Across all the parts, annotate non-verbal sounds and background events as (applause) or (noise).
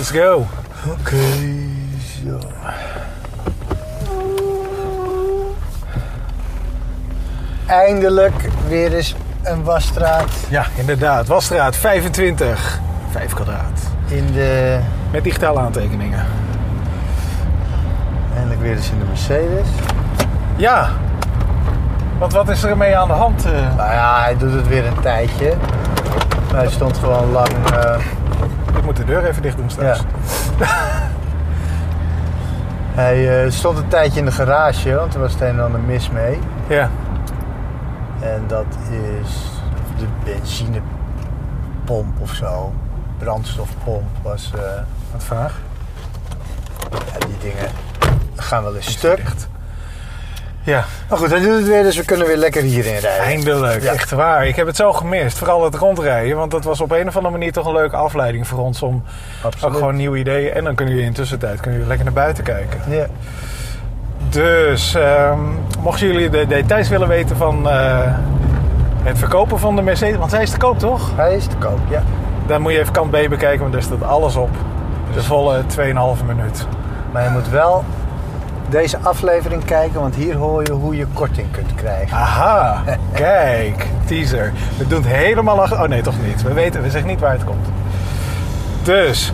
Let's go. Oké, zo. Eindelijk weer eens een wasstraat Ja, inderdaad. Wasstraat 25. 5 kwadraat. in de... Met digitale aantekeningen. Eindelijk weer eens in de Mercedes. Ja. Want wat is er mee aan de hand? eh? Nou ja, hij doet het weer een tijdje. Maar hij stond gewoon lang... eh, Ik moet de deur even dicht doen straks. (laughs) hij eh, stond een tijdje in de garage, want er was het een en ander mis mee. Ja. En dat is de benzinepomp of zo. Brandstofpomp was... eh, Wat vaag. ja, die dingen gaan wel eens stuk. Dicht. Ja, Maar goed, hij doet het weer, dus we kunnen weer lekker hierin rijden. eindelijk. Ja. Echt waar. Ik heb het zo gemist. Vooral het rondrijden. Want dat was op een of andere manier toch een leuke afleiding voor ons. Om ook Absoluut. gewoon nieuwe ideeën. En dan kunnen jullie in de tussentijd kunnen jullie lekker naar buiten kijken. Ja. Dus, ehm, mochten jullie de details willen weten van eh, het verkopen van de Mercedes. Want hij is te koop, toch? Hij is te koop, ja. Dan moet je even kant B bekijken, want daar staat alles op. De volle 2,5 minuut. Maar je moet wel deze aflevering kijken, want hier hoor je hoe je korting kunt krijgen. Aha, kijk, teaser. We doen het helemaal achter. Oh nee, toch niet. We weten, we zeggen niet waar het komt. Dus,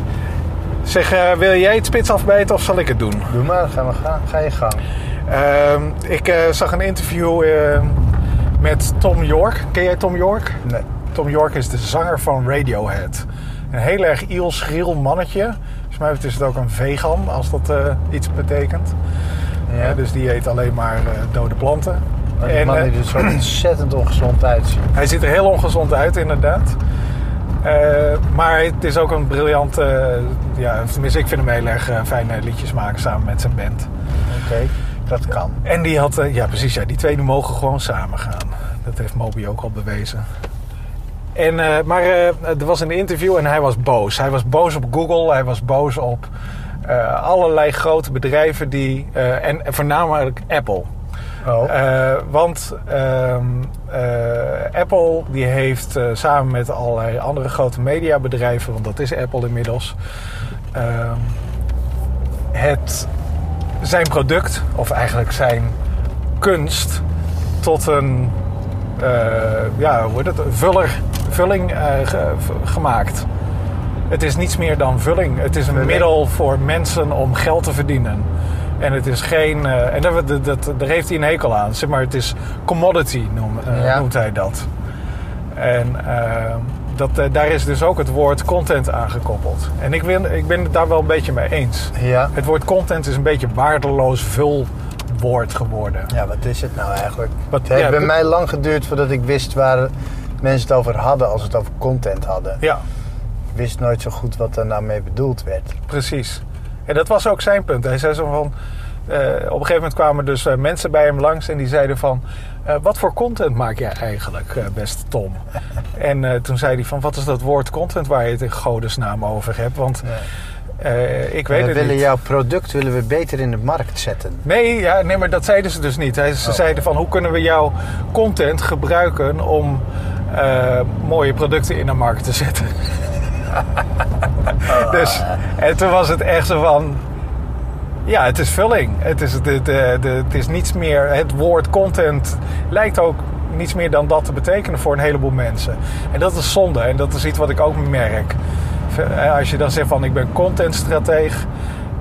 zeg, eh, wil jij het spits afbijten of zal ik het doen? Doe maar, ga, maar gaan. ga je gang. Ehm, ik eh, zag een interview eh, met Tom York. Ken jij Tom York? Nee. Tom York is de zanger van Radiohead. Een heel erg iel, schril mannetje. Volgens mij is het ook een vegan, als dat eh, iets betekent. Ja. Ja, dus die eet alleen maar eh, dode planten. Maar die En, man eh, die er zo (clears throat) ontzettend ongezond uitziet. hij ziet er heel ongezond uit, inderdaad. Eh, maar het is ook een briljant... eh, ja, tenminste, ik vind hem heel erg eh, fijne liedjes maken samen met zijn band. Oké, dat kan. En die had... eh, ja, precies. Ja, die twee mogen gewoon samen gaan. Dat heeft Moby ook al bewezen. En, eh, maar eh, er was een interview en hij was boos. Hij was boos op Google. Hij was boos op eh, allerlei grote bedrijven die... en voornamelijk Apple. Oh. Want ehm, eh, Apple die heeft samen met allerlei andere grote mediabedrijven, want dat is Apple inmiddels, ehm, het, zijn product, of eigenlijk zijn kunst, tot een ja, hoe heet het, vuller, vulling eh, ge- gemaakt. Het is niets meer dan vulling. Het is een Vulling. middel voor mensen om geld te verdienen. En het is geen. eh, en dat, dat, dat- daar heeft hij een hekel aan. Zeg maar, het is commodity noem, eh, Ja. noemt hij dat. En eh, dat, eh, daar is dus ook het woord content aangekoppeld. En ik ben, ik ben het daar wel een beetje mee eens. ja. Het woord content is een beetje waardeloos vulwoord geworden. ja, wat is het nou eigenlijk? Wat- Het heeft ja, bij mij lang geduurd voordat ik wist waar mensen het over hadden als het over content hadden. Ja, Ik wist nooit zo goed wat er nou mee bedoeld werd. precies. En dat was ook zijn punt. Hij zei zo van. eh, op een gegeven moment kwamen dus eh, mensen bij hem langs en die zeiden van... eh, wat voor content maak jij eigenlijk, beste Tom? (laughs) en toen zei hij van, wat is dat woord content waar je het in godesnaam over hebt? Want eh, ik weet we het willen niet. jouw product willen we beter in de markt zetten. Nee, ja, nee, maar dat zeiden ze dus niet. Ze Oh. zeiden van, hoe kunnen we jouw content gebruiken om eh, mooie producten in de markt te zetten? (laughs) dus, en toen was het echt zo van... Ja, het is vulling. Het is, de, de, de, het is niets meer... Het woord content lijkt ook niets meer dan dat te betekenen voor een heleboel mensen. En dat is zonde. En dat is iets wat ik ook merk. Eh, Als je dan zegt van ik ben contentstrateeg...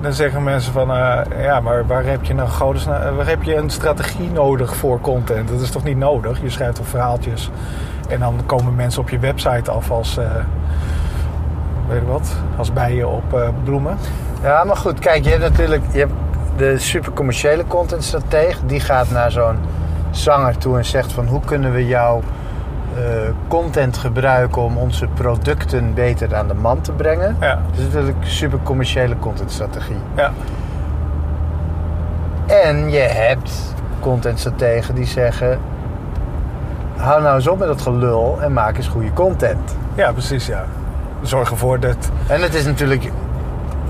Dan zeggen mensen van, eh, ja, maar waar heb je nou waar heb je een strategie nodig voor content? Dat is toch niet nodig? Je schrijft toch verhaaltjes en dan komen mensen op je website af als, eh, weet je wat, als bijen op bloemen. Ja, maar goed, kijk, je hebt natuurlijk je hebt de super commerciële contentstratege. Die gaat naar zo'n zanger toe en zegt van hoe kunnen we jouw eh, content gebruiken om onze producten beter aan de man te brengen. Ja, Dat is natuurlijk super commerciële contentstrategie. ja, En je hebt contentstrategen die zeggen... hou nou eens op met dat gelul en maak eens goede content. ja, precies, ja. Zorg ervoor dat, En het is natuurlijk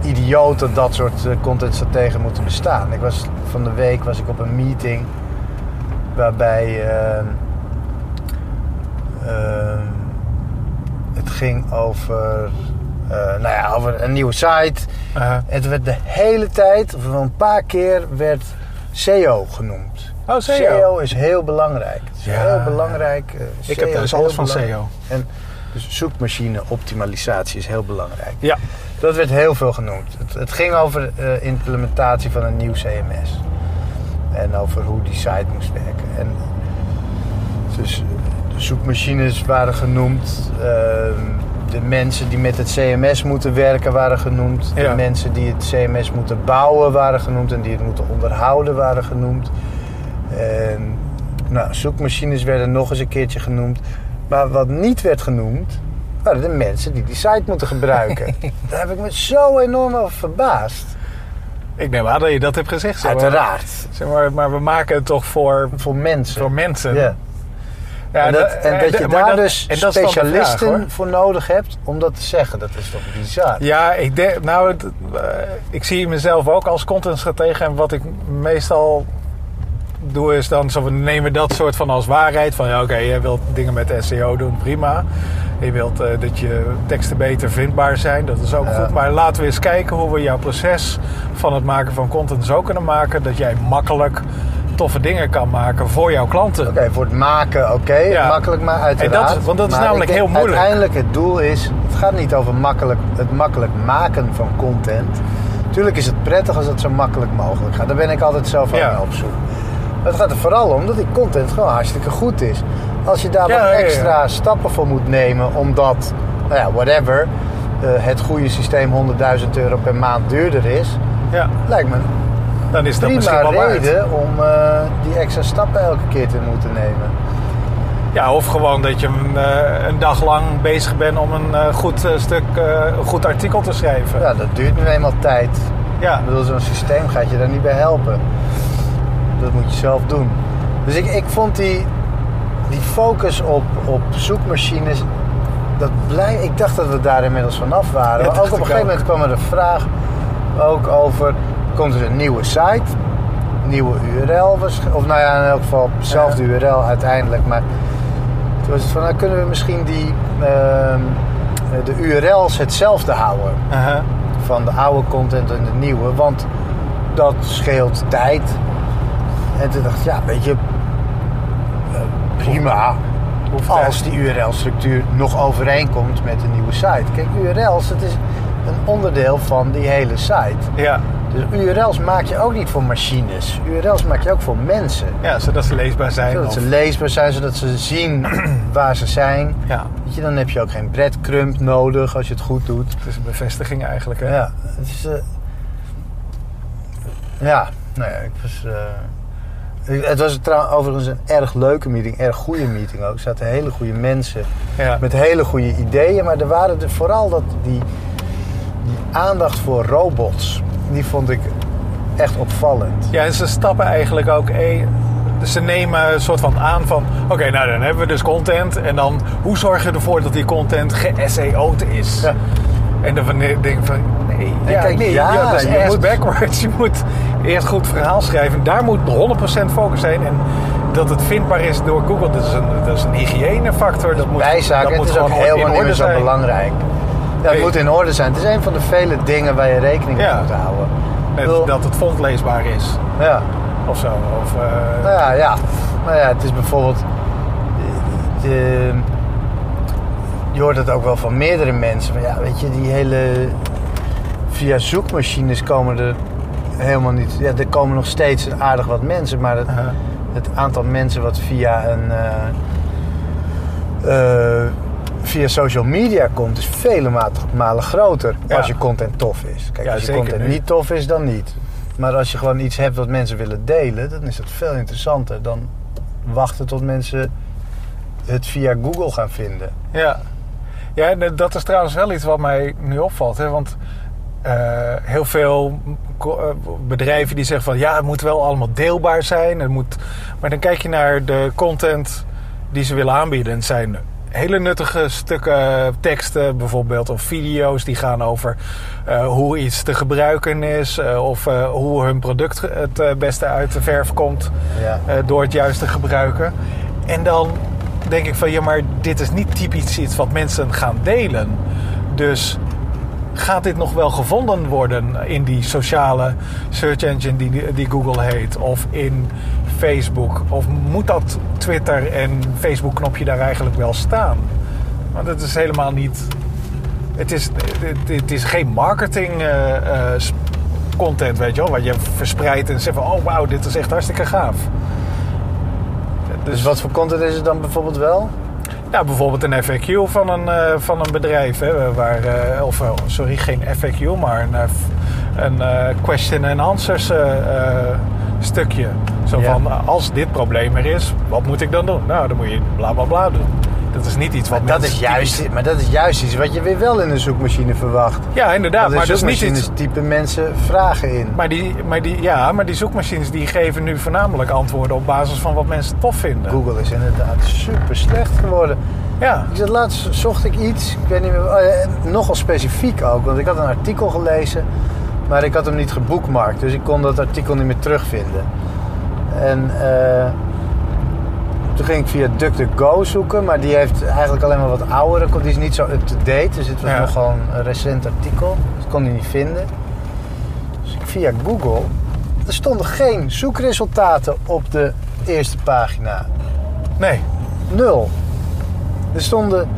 idioot dat dat soort eh, contentstrategen moeten bestaan. Ik was, van de week was ik op een meeting waarbij eh, eh, het ging over eh, nou ja, over een nieuwe site. Het werd de hele tijd, of wel een paar keer, werd SEO genoemd. Oh, SEO. is heel belangrijk. Het is Ja. heel belangrijk. eh, Ik heb thuis is alles van. SEO. En dus zoekmachine optimalisatie is heel belangrijk. Ja. Dat werd heel veel genoemd. Het, het ging over eh, implementatie van een nieuw CMS. En over hoe die site moest werken. En dus zoekmachines waren genoemd. ehm, de mensen die met het CMS moeten werken waren genoemd. De mensen die het CMS moeten bouwen waren genoemd. En die het moeten onderhouden waren genoemd. En nou, zoekmachines werden nog eens een keertje genoemd. Maar wat niet werd genoemd, waren de mensen die die site moeten gebruiken. (laughs) Daar heb ik me zo enorm over verbaasd. Ik neem aan dat je dat hebt gezegd. Zeg maar. Uiteraard. Zeg maar, maar we maken het toch voor, Voor mensen. voor mensen. Ja. Ja, en dat, da- en dat da- je daar dat- dus vraag, specialisten voor nodig hebt om dat te zeggen. Dat is toch bizar? Ja, ik denk, nou, het- eh, ik zie mezelf ook als contentstratege. En wat ik meestal doe is dan zo, we nemen dat soort van als waarheid. Van ja, oké, je wilt dingen met SEO doen, prima. Je wilt eh, dat je teksten beter vindbaar zijn, dat is ook Ja. goed. Maar laten we eens kijken hoe we jouw proces van het maken van content zo kunnen maken... dat jij makkelijk toffe dingen kan maken voor jouw klanten. Oké, voor het maken, oké, Ja. makkelijk maar uiteraard. En dat- want dat is namelijk denk heel moeilijk. Uiteindelijk het doel is, het gaat niet over makkelijk, het makkelijk maken van content. Tuurlijk is het prettig als het zo makkelijk mogelijk gaat. Daar ben ik altijd zelf aan Ja. op zoek. Maar het gaat er vooral om dat die content gewoon hartstikke goed is. Als je daar Ja, wat extra stappen voor moet nemen, omdat, nou ja, whatever, eh, het goede systeem 100.000 euro per maand duurder is, Ja, lijkt me dan is dat misschien wel waard. reden om eh, die extra stappen elke keer te moeten nemen. Ja, of gewoon dat je een, eh, een dag lang bezig bent om een eh, goed stuk, een goed artikel te schrijven. Ja, dat duurt nu eenmaal tijd. Ja. Ik bedoel, zo'n systeem gaat je daar niet bij helpen. Dat moet je zelf doen. Dus ik, ik vond die, die focus op, op zoekmachines... Dat blij, ik dacht dat we daar inmiddels vanaf waren. Ja, maar ook op een gegeven ook. moment kwam er een vraag ook over... Komt er een nieuwe site? Nieuwe URL? Of nou ja, in elk geval dezelfde URL uiteindelijk. Maar toen was het van, nou kunnen we misschien die... ehm, de URL's hetzelfde houden van de oude content en de nieuwe. Want dat scheelt tijd. En toen dacht ik, ja, weet je, eh, prima. Hoeft Als die URL-structuur nog overeenkomt met de nieuwe site. Kijk, URL's, dat is een onderdeel van die hele site. Ja. Dus URL's maak je ook niet voor machines. URL's maak je ook voor mensen. ja, zodat ze leesbaar zijn. Zodat of- ze leesbaar zijn, zodat ze zien (clears throat) waar ze zijn. ja, Weet je, dan heb je ook geen breadcrumb nodig als je het goed doet. het is een bevestiging eigenlijk. Hè? Ja, het is. eh, ja, nou ja, ik was. eh, het was trouwens overigens een erg leuke meeting, erg goede meeting ook. Er zaten hele goede mensen Ja. met hele goede ideeën, maar er waren er vooral dat die, die aandacht voor robots, die vond ik echt opvallend. Ja, en ze stappen eigenlijk ook. dus ze nemen een soort van aan van... Oké, nou dan hebben we dus content. En dan, hoe zorg je ervoor dat die content ge-SEO'd is? Ja. En dan van- denk ik van... Nee, ja, kijk, nee, ja, je moet- backwards. (laughs) Je moet eerst goed verhaal schrijven. Daar moet 100% focus zijn. En dat het vindbaar is door Google, dat is een, dat is een hygiënefactor. Dat moet, Bijzaken, dat het is ook helemaal niet meer zo zijn. belangrijk. Nee. moet in orde zijn. Het is een van de vele dingen waar je rekening mee Ja. moet houden. Bedoel, dat het font leesbaar is. Ja. Of zo. Of, eh, Nou ja, ja. Nou ja, het is bijvoorbeeld. de- je hoort het ook wel van meerdere mensen. Maar ja, weet je, die hele. Via zoekmachines komen er helemaal niet. Ja, er komen nog steeds aardig wat mensen. Maar het, het aantal mensen wat via een. eh, eh, via social media komt, is vele ma- malen groter. Ja. Als je content tof is. Kijk, Ja, als je content nu. niet tof is, dan niet. Maar als je gewoon iets hebt wat mensen willen delen, dan is dat veel interessanter dan wachten tot mensen het via Google gaan vinden. Ja. ja, en dat is trouwens wel iets wat mij nu opvalt. Hè? Want eh, heel veel eh, bedrijven die zeggen van... ja, het moet wel allemaal deelbaar zijn. Het moet... Maar dan kijk je naar de content die ze willen aanbieden. En het zijn hele nuttige stukken teksten bijvoorbeeld... of video's die gaan over eh, hoe iets te gebruiken is... eh, of eh, hoe hun product het eh, beste uit de verf komt... Ja. eh, door het juist te gebruiken. En dan denk ik van ja, maar dit is niet typisch iets wat mensen gaan delen. Dus gaat dit nog wel gevonden worden in die sociale search engine die, die Google heet? Of in Facebook? Of moet dat Twitter en Facebook knopje daar eigenlijk wel staan? Want het is helemaal niet... Het is, het, het is geen marketing eh, eh, content, weet je wel. Wat je verspreidt en zegt van... Oh, wauw, dit is echt hartstikke gaaf. Dus wat voor content is het dan bijvoorbeeld wel? Ja, bijvoorbeeld een FAQ van een, eh, van een bedrijf. Hè, waar, of eh, sorry, geen FAQ, maar een, een question and answers stukje. Zo Ja. van, als dit probleem er is, wat moet ik dan doen? Nou, dan moet je bla bla bla doen. Dat is niet iets wat Dat mensen is juist, maar dat is juist iets wat je weer wel in een zoekmachine verwacht. Ja, inderdaad. Maar dat is niet iets... typen mensen vragen in. Maar die, maar die, ja, maar die zoekmachines die geven nu voornamelijk antwoorden op basis van wat mensen tof vinden. Google is inderdaad super slecht geworden. Ja, Ik zat laatst zocht ik iets, ik weet niet meer, oh ja, nogal specifiek ook, want ik had een artikel gelezen, maar ik had hem niet geboekmarkt, dus ik kon dat artikel niet meer terugvinden. En eh, toen ging ik via DuckDuckGo zoeken, maar die heeft eigenlijk alleen maar wat oudere, die is niet zo up-to-date, dus het was Ja. nog gewoon een recent artikel, ik kon die niet vinden. Dus ik via Google, er stonden geen zoekresultaten op de eerste pagina. nee. Nul. Er stonden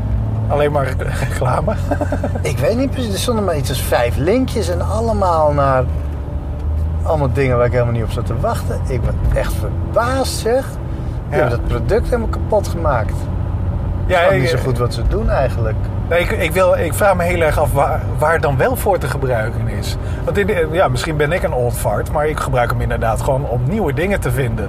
Alleen maar reclame. (laughs) Ik weet niet precies, er stonden maar iets als vijf linkjes en allemaal naar allemaal dingen waar ik helemaal niet op zat te wachten. Ik ben echt verbaasd zeg. Die Ja. hebben dat product helemaal kapot gemaakt. Ja, ik- niet zo goed wat ze doen eigenlijk. Nee, ik, ik, wil, ik vraag me heel erg af waar, waar het dan wel voor te gebruiken is. Want in ja, misschien ben ik een old fart, maar ik gebruik hem inderdaad gewoon om nieuwe dingen te vinden.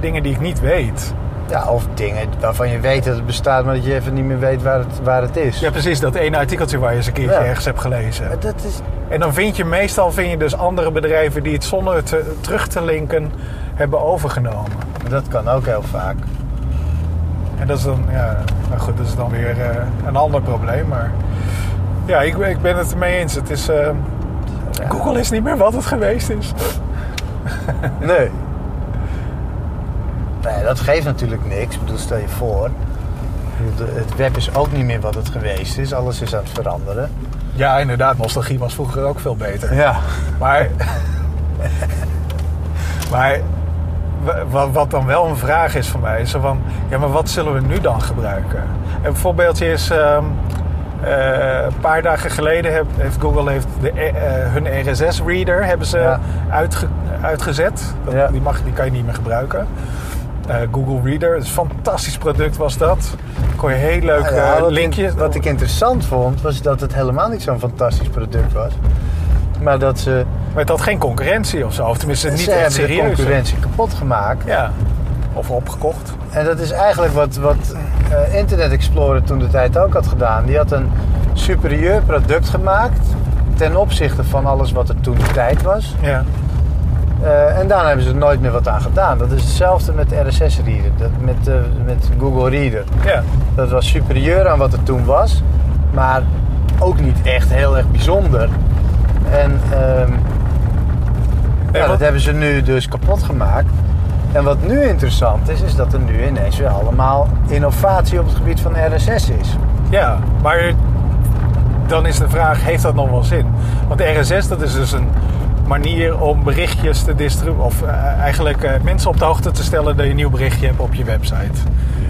Dingen die ik niet weet. Ja, of dingen waarvan je weet dat het bestaat, maar dat je even niet meer weet waar het, waar het is. Ja, precies, dat ene artikeltje waar je eens een keertje Ja. ergens hebt gelezen. Dat is, En dan vind je meestal vind je dus andere bedrijven die het zonder het te- terug te linken hebben overgenomen. dat kan ook heel vaak. En dat is dan, ja, nou goed, dat is dan weer eh, een ander probleem. Maar ja, ik, ik ben het ermee eens. Het is, eh, Google is niet meer wat het geweest is. Nee. Nee, dat geeft natuurlijk niks. Ik bedoel, stel je voor. Het web is ook niet meer wat het geweest is. Alles is aan het veranderen. Ja, inderdaad, nostalgie was vroeger ook veel beter. Ja. Maar, maar wa- wa- wat dan wel een vraag is voor mij, is van, ja, maar wat zullen we nu dan gebruiken? Een voorbeeldje is, ehm, eh, een paar dagen geleden heb- heeft Google heeft de, eh, eh, hun RSS-reader hebben ze Ja. uitge- uitgezet. Dat, Ja. die, mag, die kan je niet meer gebruiken. Eh, Google Reader, een fantastisch product was dat. Kon je heel leuk Nou ja, eh, wat, linkje. in- wat ik interessant vond, was dat het helemaal niet zo'n fantastisch product was. Maar dat ze, Maar het had geen concurrentie of zo. Of tenminste niet ze echt hebben de serieus. concurrentie kapot gemaakt. Ja. Of opgekocht. En dat is eigenlijk wat, wat eh, Internet Explorer toen de tijd ook had gedaan. Die had een superieur product gemaakt ten opzichte van alles wat er toen de tijd was. Ja. Eh, en daarna hebben ze er nooit meer wat aan gedaan. Dat is hetzelfde met RSS-reader, dat- met, eh, met Google Reader. Ja. Dat was superieur aan wat er toen was, maar ook niet echt heel erg bijzonder. En ehm, ja, dat hebben ze nu dus kapot gemaakt. En wat nu interessant is, is dat er nu ineens weer allemaal innovatie op het gebied van RSS is. Ja, maar dan is de vraag, heeft dat nog wel zin? Want RSS, dat is dus een manier om berichtjes te distribueren... of eh, eigenlijk eh, mensen op de hoogte te stellen dat je een nieuw berichtje hebt op je website.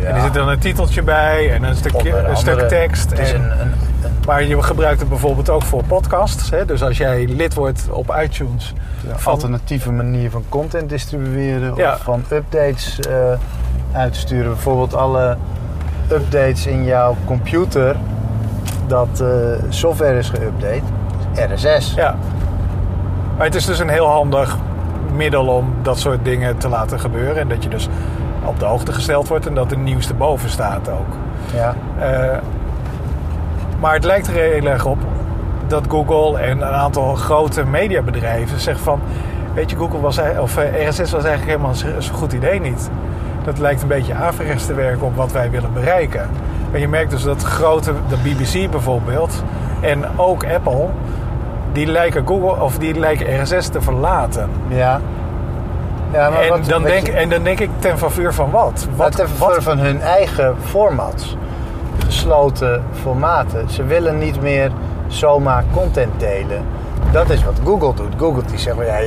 Ja. En er zit dan een titeltje bij en een, stukje, een stuk tekst. En- een, een, een Maar je gebruikt het bijvoorbeeld ook voor podcasts. Hè? Dus als jij lid wordt op iTunes... van- alternatieve manier van content distribueren Ja. of van updates eh uitsturen. Bijvoorbeeld alle updates in jouw computer, dat software is geüpdate. RSS. Ja. Maar het is dus een heel handig middel om dat soort dingen te laten gebeuren. En dat je dus op de hoogte gesteld wordt en dat de nieuwste boven staat ook. Ja. Eh, maar het lijkt er heel erg op dat Google en een aantal grote mediabedrijven zeggen van... Weet je, Google was, of eh, RSS was eigenlijk helemaal zo- zo'n goed idee niet. Dat lijkt een beetje averechts te werken op wat wij willen bereiken. Maar je merkt dus dat grote, de BBC bijvoorbeeld en ook Apple... Die lijken, Google, of die lijken RSS te verlaten. Ja. ja maar En, wat- dan denk, je- en dan denk ik ten faveur van wat? wat ten faveur van hun eigen formats. Gesloten formaten. Ze willen niet meer zomaar content delen. Dat is wat Google doet. Google die zegt, ja,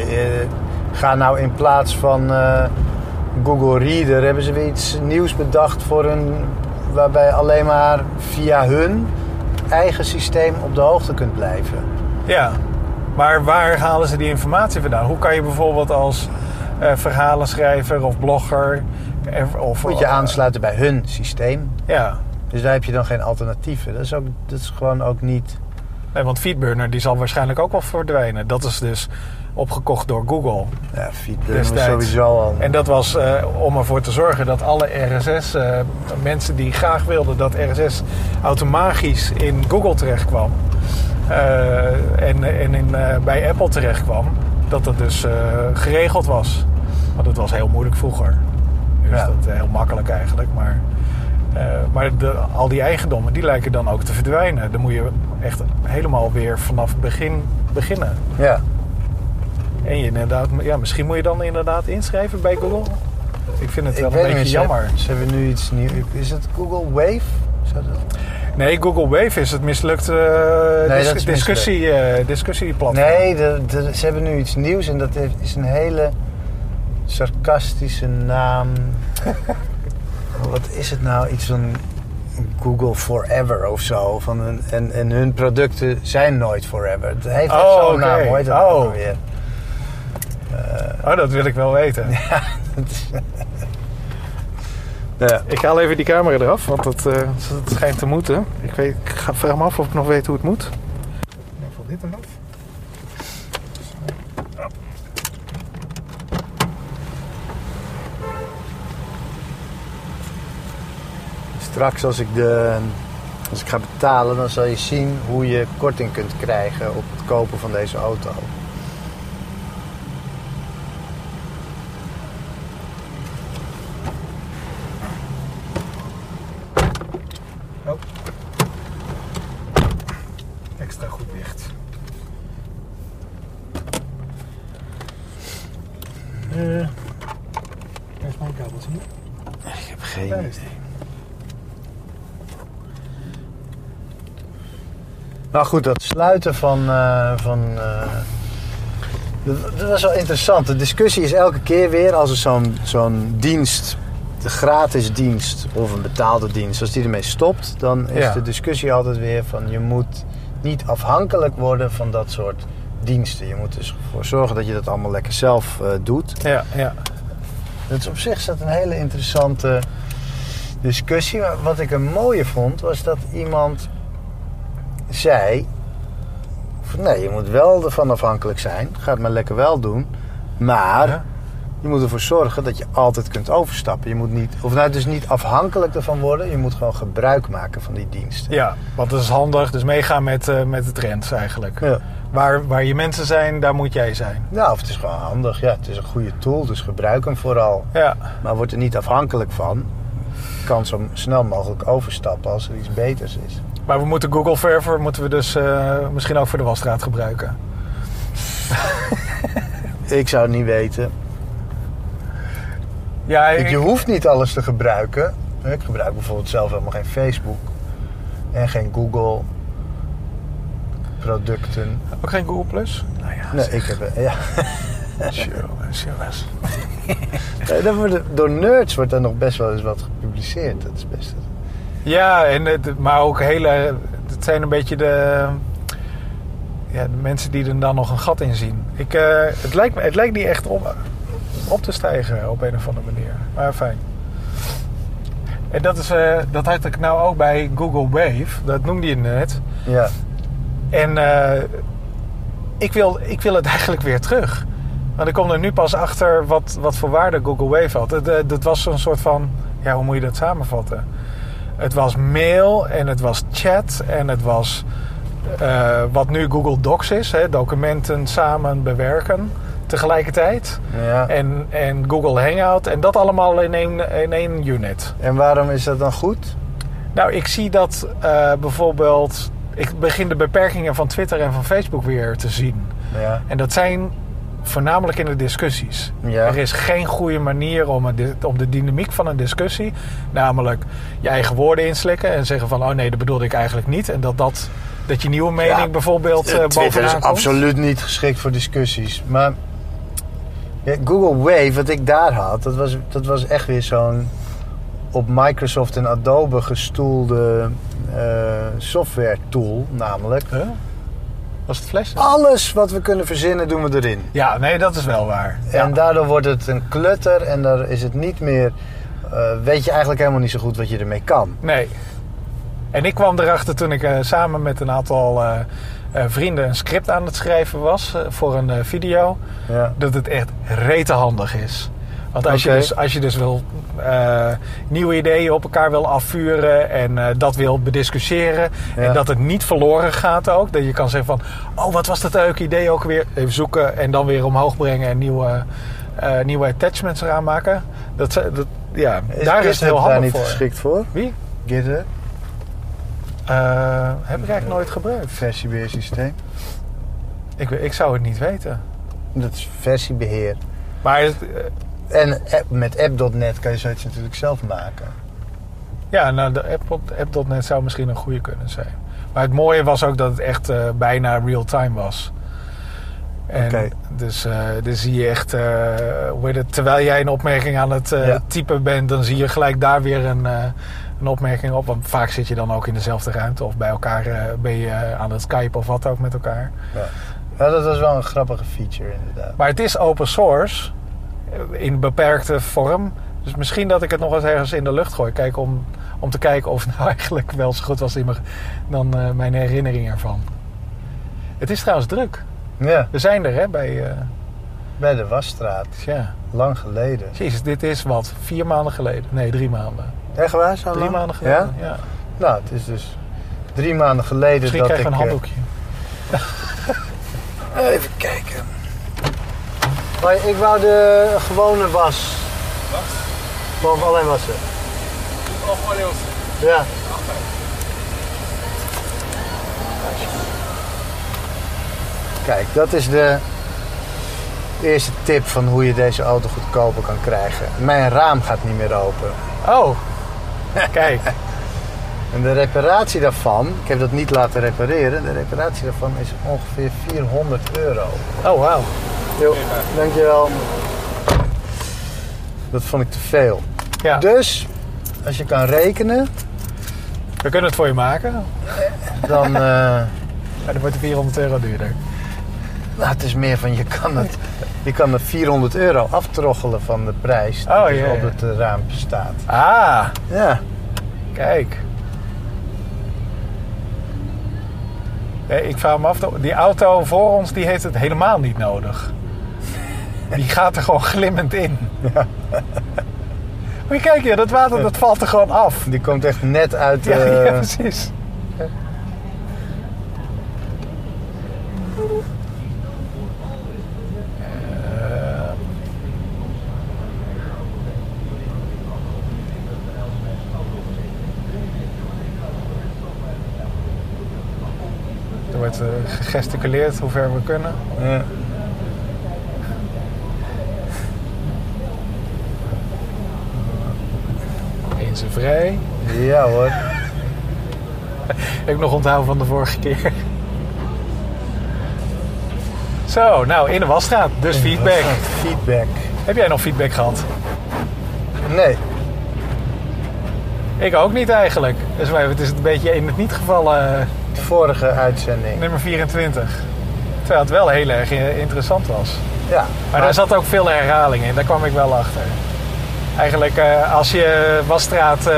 ga nou in plaats van eh, Google Reader... hebben ze weer iets nieuws bedacht voor een... waarbij alleen maar via hun eigen systeem op de hoogte kunt blijven. Ja, maar waar halen ze die informatie vandaan? Hoe kan je bijvoorbeeld als eh, verhalenschrijver of blogger... er- Of, Moet je aansluiten bij hun systeem. Ja, Dus daar heb je dan geen alternatieven. Dat is, ook, dat is gewoon ook niet... nee, want Feedburner die zal waarschijnlijk ook wel verdwijnen. Dat is dus opgekocht door Google. Ja, Feedburner sowieso al... En dat was eh, om ervoor te zorgen dat alle RSS, eh, mensen die graag wilden dat RSS automatisch in Google terecht kwam eh, en, en in, eh, bij Apple terecht kwam, dat dat dus eh, geregeld was. Want het was heel moeilijk vroeger. Nu is Ja. dat eh, heel makkelijk eigenlijk, maar, eh, maar de, al die eigendommen die lijken dan ook te verdwijnen. Dan moet je echt helemaal weer vanaf het begin beginnen. Ja. En je inderdaad, ja, misschien moet je dan inderdaad inschrijven bij Google. Ik vind het Ik wel een niet beetje ze jammer. hebben- Ze hebben nu iets nieuws. Is het Google Wave? Zou dat- Nee, Google Wave is het mislukte eh, Nee, dis- discussie, eh, discussieplatform. Nee, de, de- ze hebben nu iets nieuws en dat is een hele sarcastische naam. (laughs) Wat is het nou? Iets van Google Forever of zo. Van een, en, en hun producten zijn nooit forever. Het heeft Oh, zo'n naam. Dat Oh. weer? Oh, dat wil ik wel weten. (laughs) Ja. Ik haal even die camera eraf, want het, eh, het schijnt te moeten. Ik, weet, ik ga, vraag me af of ik nog weet hoe het moet. Dan valt dit eraf. Straks als ik, de, als ik ga betalen, dan zal je zien hoe je korting kunt krijgen op het kopen van deze auto. Oh. Extra goed dicht. Eh, waar is mijn kabeltje? Ik heb geen Daar idee. is die. Nou goed, dat sluiten van. eh, van eh, dat, dat was wel interessant. De discussie is elke keer weer als er zo'n zo'n dienst, de gratis dienst of een betaalde dienst, als die ermee stopt, dan is Ja. de discussie altijd weer van je moet niet afhankelijk worden van dat soort diensten. Je moet dus ervoor zorgen dat je dat allemaal lekker zelf eh, doet. Ja, ja. Dus op zich is dat een hele interessante discussie. Maar wat ik een mooie vond, was dat iemand zei... Nee, je moet wel ervan afhankelijk zijn. Ga het maar lekker wel doen. Maar Ja. je moet ervoor zorgen dat je altijd kunt overstappen. Je moet niet, of nou, dus niet afhankelijk ervan worden. Je moet gewoon gebruik maken van die diensten. Ja, want dat is handig. Dus meegaan met, eh, met de trends eigenlijk. Ja. Waar, waar je mensen zijn, daar moet jij zijn. Nou, of het is gewoon handig. Ja, het is een goede tool, dus gebruik hem vooral. Ja, Maar word er niet afhankelijk van. Kan zo snel mogelijk overstappen als er iets beters is. Maar we moeten Google Forever moeten we dus eh, misschien ook voor de wasstraat gebruiken. (laughs) Ik zou het niet weten. Ja, Ik- Je hoeft niet alles te gebruiken. Ik gebruik bijvoorbeeld zelf helemaal geen Facebook. En geen Google producten. ook geen Google Plus? Nou ja, Nee, ik heb... Ja. (laughs) Daar worden- door nerds wordt er nog best wel eens wat gepubliceerd. Dat is best... Ja, en, het- maar ook hele... Het zijn een beetje de... Ja, de mensen die er dan nog een gat in zien. Ik, eh, het, lijkt, me- het lijkt niet echt op, op te stijgen op een of andere manier. Maar fijn. En dat, is, eh, dat had ik nou ook bij Google Wave. Dat noemde je net. Ja. En eh, ik, wil, ik wil het (laughs) eigenlijk weer terug. Want ik kom er nu pas achter wat, wat voor waarde Google Wave had. Eh, dat was zo'n soort van... Ja, hoe moet je dat samenvatten? Het was mail en het was chat en het was... eh, wat nu Google Docs is. Hè, documenten samen bewerken tegelijkertijd. ja. En, en Google Hangout. En dat allemaal in één, in één unit. En waarom is dat dan goed? Nou, ik zie dat eh, bijvoorbeeld... Ik begin de beperkingen van Twitter en van Facebook weer te zien. Ja. En dat zijn voornamelijk in de discussies. Ja. Er is geen goede manier om, een, om de dynamiek van een discussie... namelijk je eigen woorden inslikken en zeggen van... oh nee, dat bedoelde ik eigenlijk niet. En dat dat Dat je nieuwe mening Ja, bijvoorbeeld eh, Eh, Twitter bovenaan is komt? absoluut niet geschikt voor discussies. Maar ja, Google Wave, wat ik daar had, dat was, dat was echt weer zo'n op Microsoft en Adobe gestoelde eh, software tool. Namelijk, Huh? Was het fles? alles wat we kunnen verzinnen doen we erin. Ja, nee, dat is wel waar. Ja. En daardoor wordt het een klutter en daar is het niet meer... eh, weet je eigenlijk helemaal niet zo goed wat je ermee kan. Nee. En ik kwam erachter toen ik eh, samen met een aantal eh, vrienden een script aan het schrijven was voor een video. Ja. Dat het echt rete handig is. Want als, je, dus, als je dus wil eh, nieuwe ideeën op elkaar wil afvuren en eh, dat wil bediscussiëren. Ja. En dat het niet verloren gaat ook. Dat je kan zeggen van, oh wat was dat leuke idee ook weer. Even zoeken en dan weer omhoog brengen en nieuwe, eh, nieuwe attachments eraan maken. Dat, dat, ja, daar is het heel GitHub daar handig niet voor. geschikt voor? Wie? GitHub, Eh, heb ik eigenlijk nooit gebruikt. versiebeheersysteem. Ik, ik zou het niet weten. Dat is versiebeheer. Maar het, En app- met app.net kan je zoiets natuurlijk zelf maken. ja, nou, de app, app.net zou misschien een goede kunnen zijn. Maar het mooie was ook dat het echt eh, bijna real-time was. En Oké. Dus, eh dus zie je echt, eh, hoe heet het, terwijl jij een opmerking aan het Ja. typen bent, dan zie je gelijk daar weer een, een opmerking op. Want vaak zit je dan ook in dezelfde ruimte of bij elkaar ben je aan het Skype of wat ook met elkaar. Ja. ja, dat was wel een grappige feature inderdaad. Maar het is open source in beperkte vorm. Dus misschien dat ik het nog eens ergens in de lucht gooi. Kijk om, om te kijken of het nou (laughs) eigenlijk wel zo goed was in mijn, dan eh, mijn herinnering ervan. Het is trouwens druk. Ja, We zijn er hè bij. eh bij de Wasstraat. ja. Lang geleden. Jezus, dit is wat? Vier maanden geleden? Nee, drie maanden. Echt waar? Zo Drie lang? maanden geleden? Ja? Ja. Nou, het is dus drie maanden geleden Misschien dat ik... we een eh, handdoekje. (laughs) Even kijken. Maar ik wou de gewone was. Wat? Boven alleen wassen. Oh, gewoon heel Ja. Kijk, dat is de eerste tip van hoe je deze auto goedkoper kan krijgen. Mijn raam gaat niet meer open. Oh, (laughs) kijk. En de reparatie daarvan, ik heb dat niet laten repareren, de reparatie daarvan is ongeveer 400 euro. Oh, wauw. Jo, dankjewel. Dat vond ik te veel. Ja, Dus, als je kan rekenen, we kunnen het voor je maken. dan... (laughs) eh, Maar dan wordt het 400 euro duurder. nou, het is meer van, je kan het, je kan het 400 euro aftroggelen van de prijs die Oh, dus op het eh, raampje staat. Ah, Ja, Kijk. Ik vraag me af, die auto voor ons die heeft het helemaal niet nodig. Die gaat er gewoon glimmend in. Maar kijk je, dat water dat valt er gewoon af. die komt echt net uit... Ja, eh, ja precies. Er wordt eh, gegesticuleerd hoe ver we kunnen. ja. Eens en vrij. ja hoor. (laughs) Heb ik nog onthouden van de vorige keer. (laughs) Zo, nou in de wasstraat. Dus feedback. Feedback. Heb jij nog feedback gehad? Nee. Ik ook niet eigenlijk. Dus wij- het is een beetje in het niet geval eh, De vorige uitzending. nummer 24. Terwijl het wel heel erg eh, interessant was. Ja. Maar daar zat ook veel herhaling in. Daar kwam ik wel achter. Eigenlijk eh, als je Wasstraat eh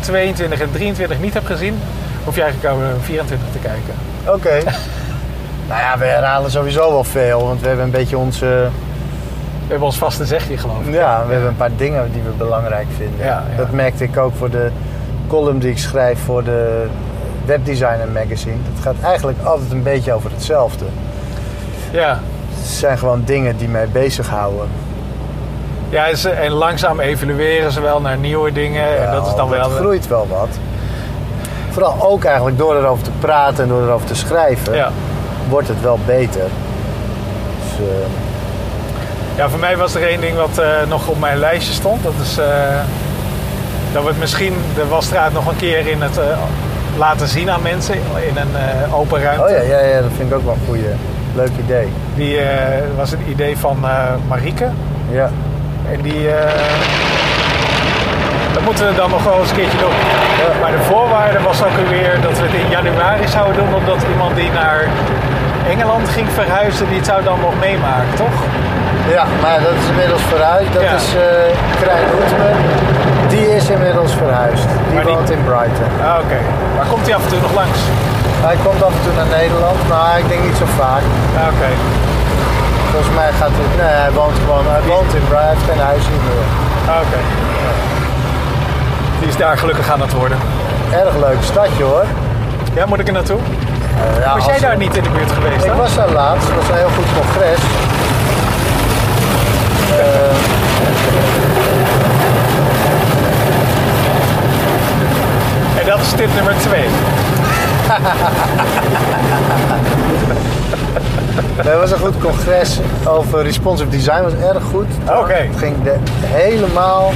22 en 23 niet hebt gezien... hoef je eigenlijk over 24 te kijken. Oké. (laughs) nou ja, we herhalen sowieso wel veel, want we hebben een beetje onze... We hebben ons vaste zegje geloof ik. Ja, we hebben een paar dingen die we belangrijk vinden. Ja, ja. Dat merkte ik ook voor de column die ik schrijf voor de Webdesigner Magazine. Het gaat eigenlijk altijd een beetje over hetzelfde. Ja, Het zijn gewoon dingen die mij bezighouden. Ja en langzaam evalueren ze wel naar nieuwe dingen. en dat is dan wel... Het groeit wel wat. Vooral ook eigenlijk door erover te praten en door erover te schrijven, Ja. wordt het wel beter. Dus, eh, Ja, voor mij was er één ding wat eh, nog op mijn lijstje stond. Dat is eh, dat we het misschien de wasstraat nog een keer in het, laten zien aan mensen in een open ruimte. Oh ja, ja, ja, dat vind ik ook wel een goeie. Leuk idee. Die was een idee van Marieke. Ja. En die. eh, dat moeten we dan nog wel eens een keertje doen. Maar de voorwaarde was ook weer dat we het in januari zouden doen, omdat iemand die naar Engeland ging verhuizen, die het zou dan nog meemaken, toch? Ja, maar dat is inmiddels verhuisd. Dat Ja. is eh Krijn Hoetman. Die is inmiddels verhuisd. Die Maar die- woont in Brighton. Ah, Oké. Maar komt hij af en toe nog langs? Hij komt af en toe naar Nederland, maar ik denk niet zo vaak. Ah, Oké. Volgens mij gaat het... Nee, hij woont gewoon... Hij woont in Brighton. Hij heeft geen huis hier meer. Ah, Oké. Die is daar gelukkig aan het worden. Erg leuk stadje hoor. Ja, moet ik er naartoe? Eh, ja, Was jij daar niet in de buurt geweest? Ik was daar laatst. Het was een heel goed congres. Eh, En dat is tip nummer twee. (laughs) Het (laughs) was een goed congres over responsive design. was erg goed. Oké. Het ging de, helemaal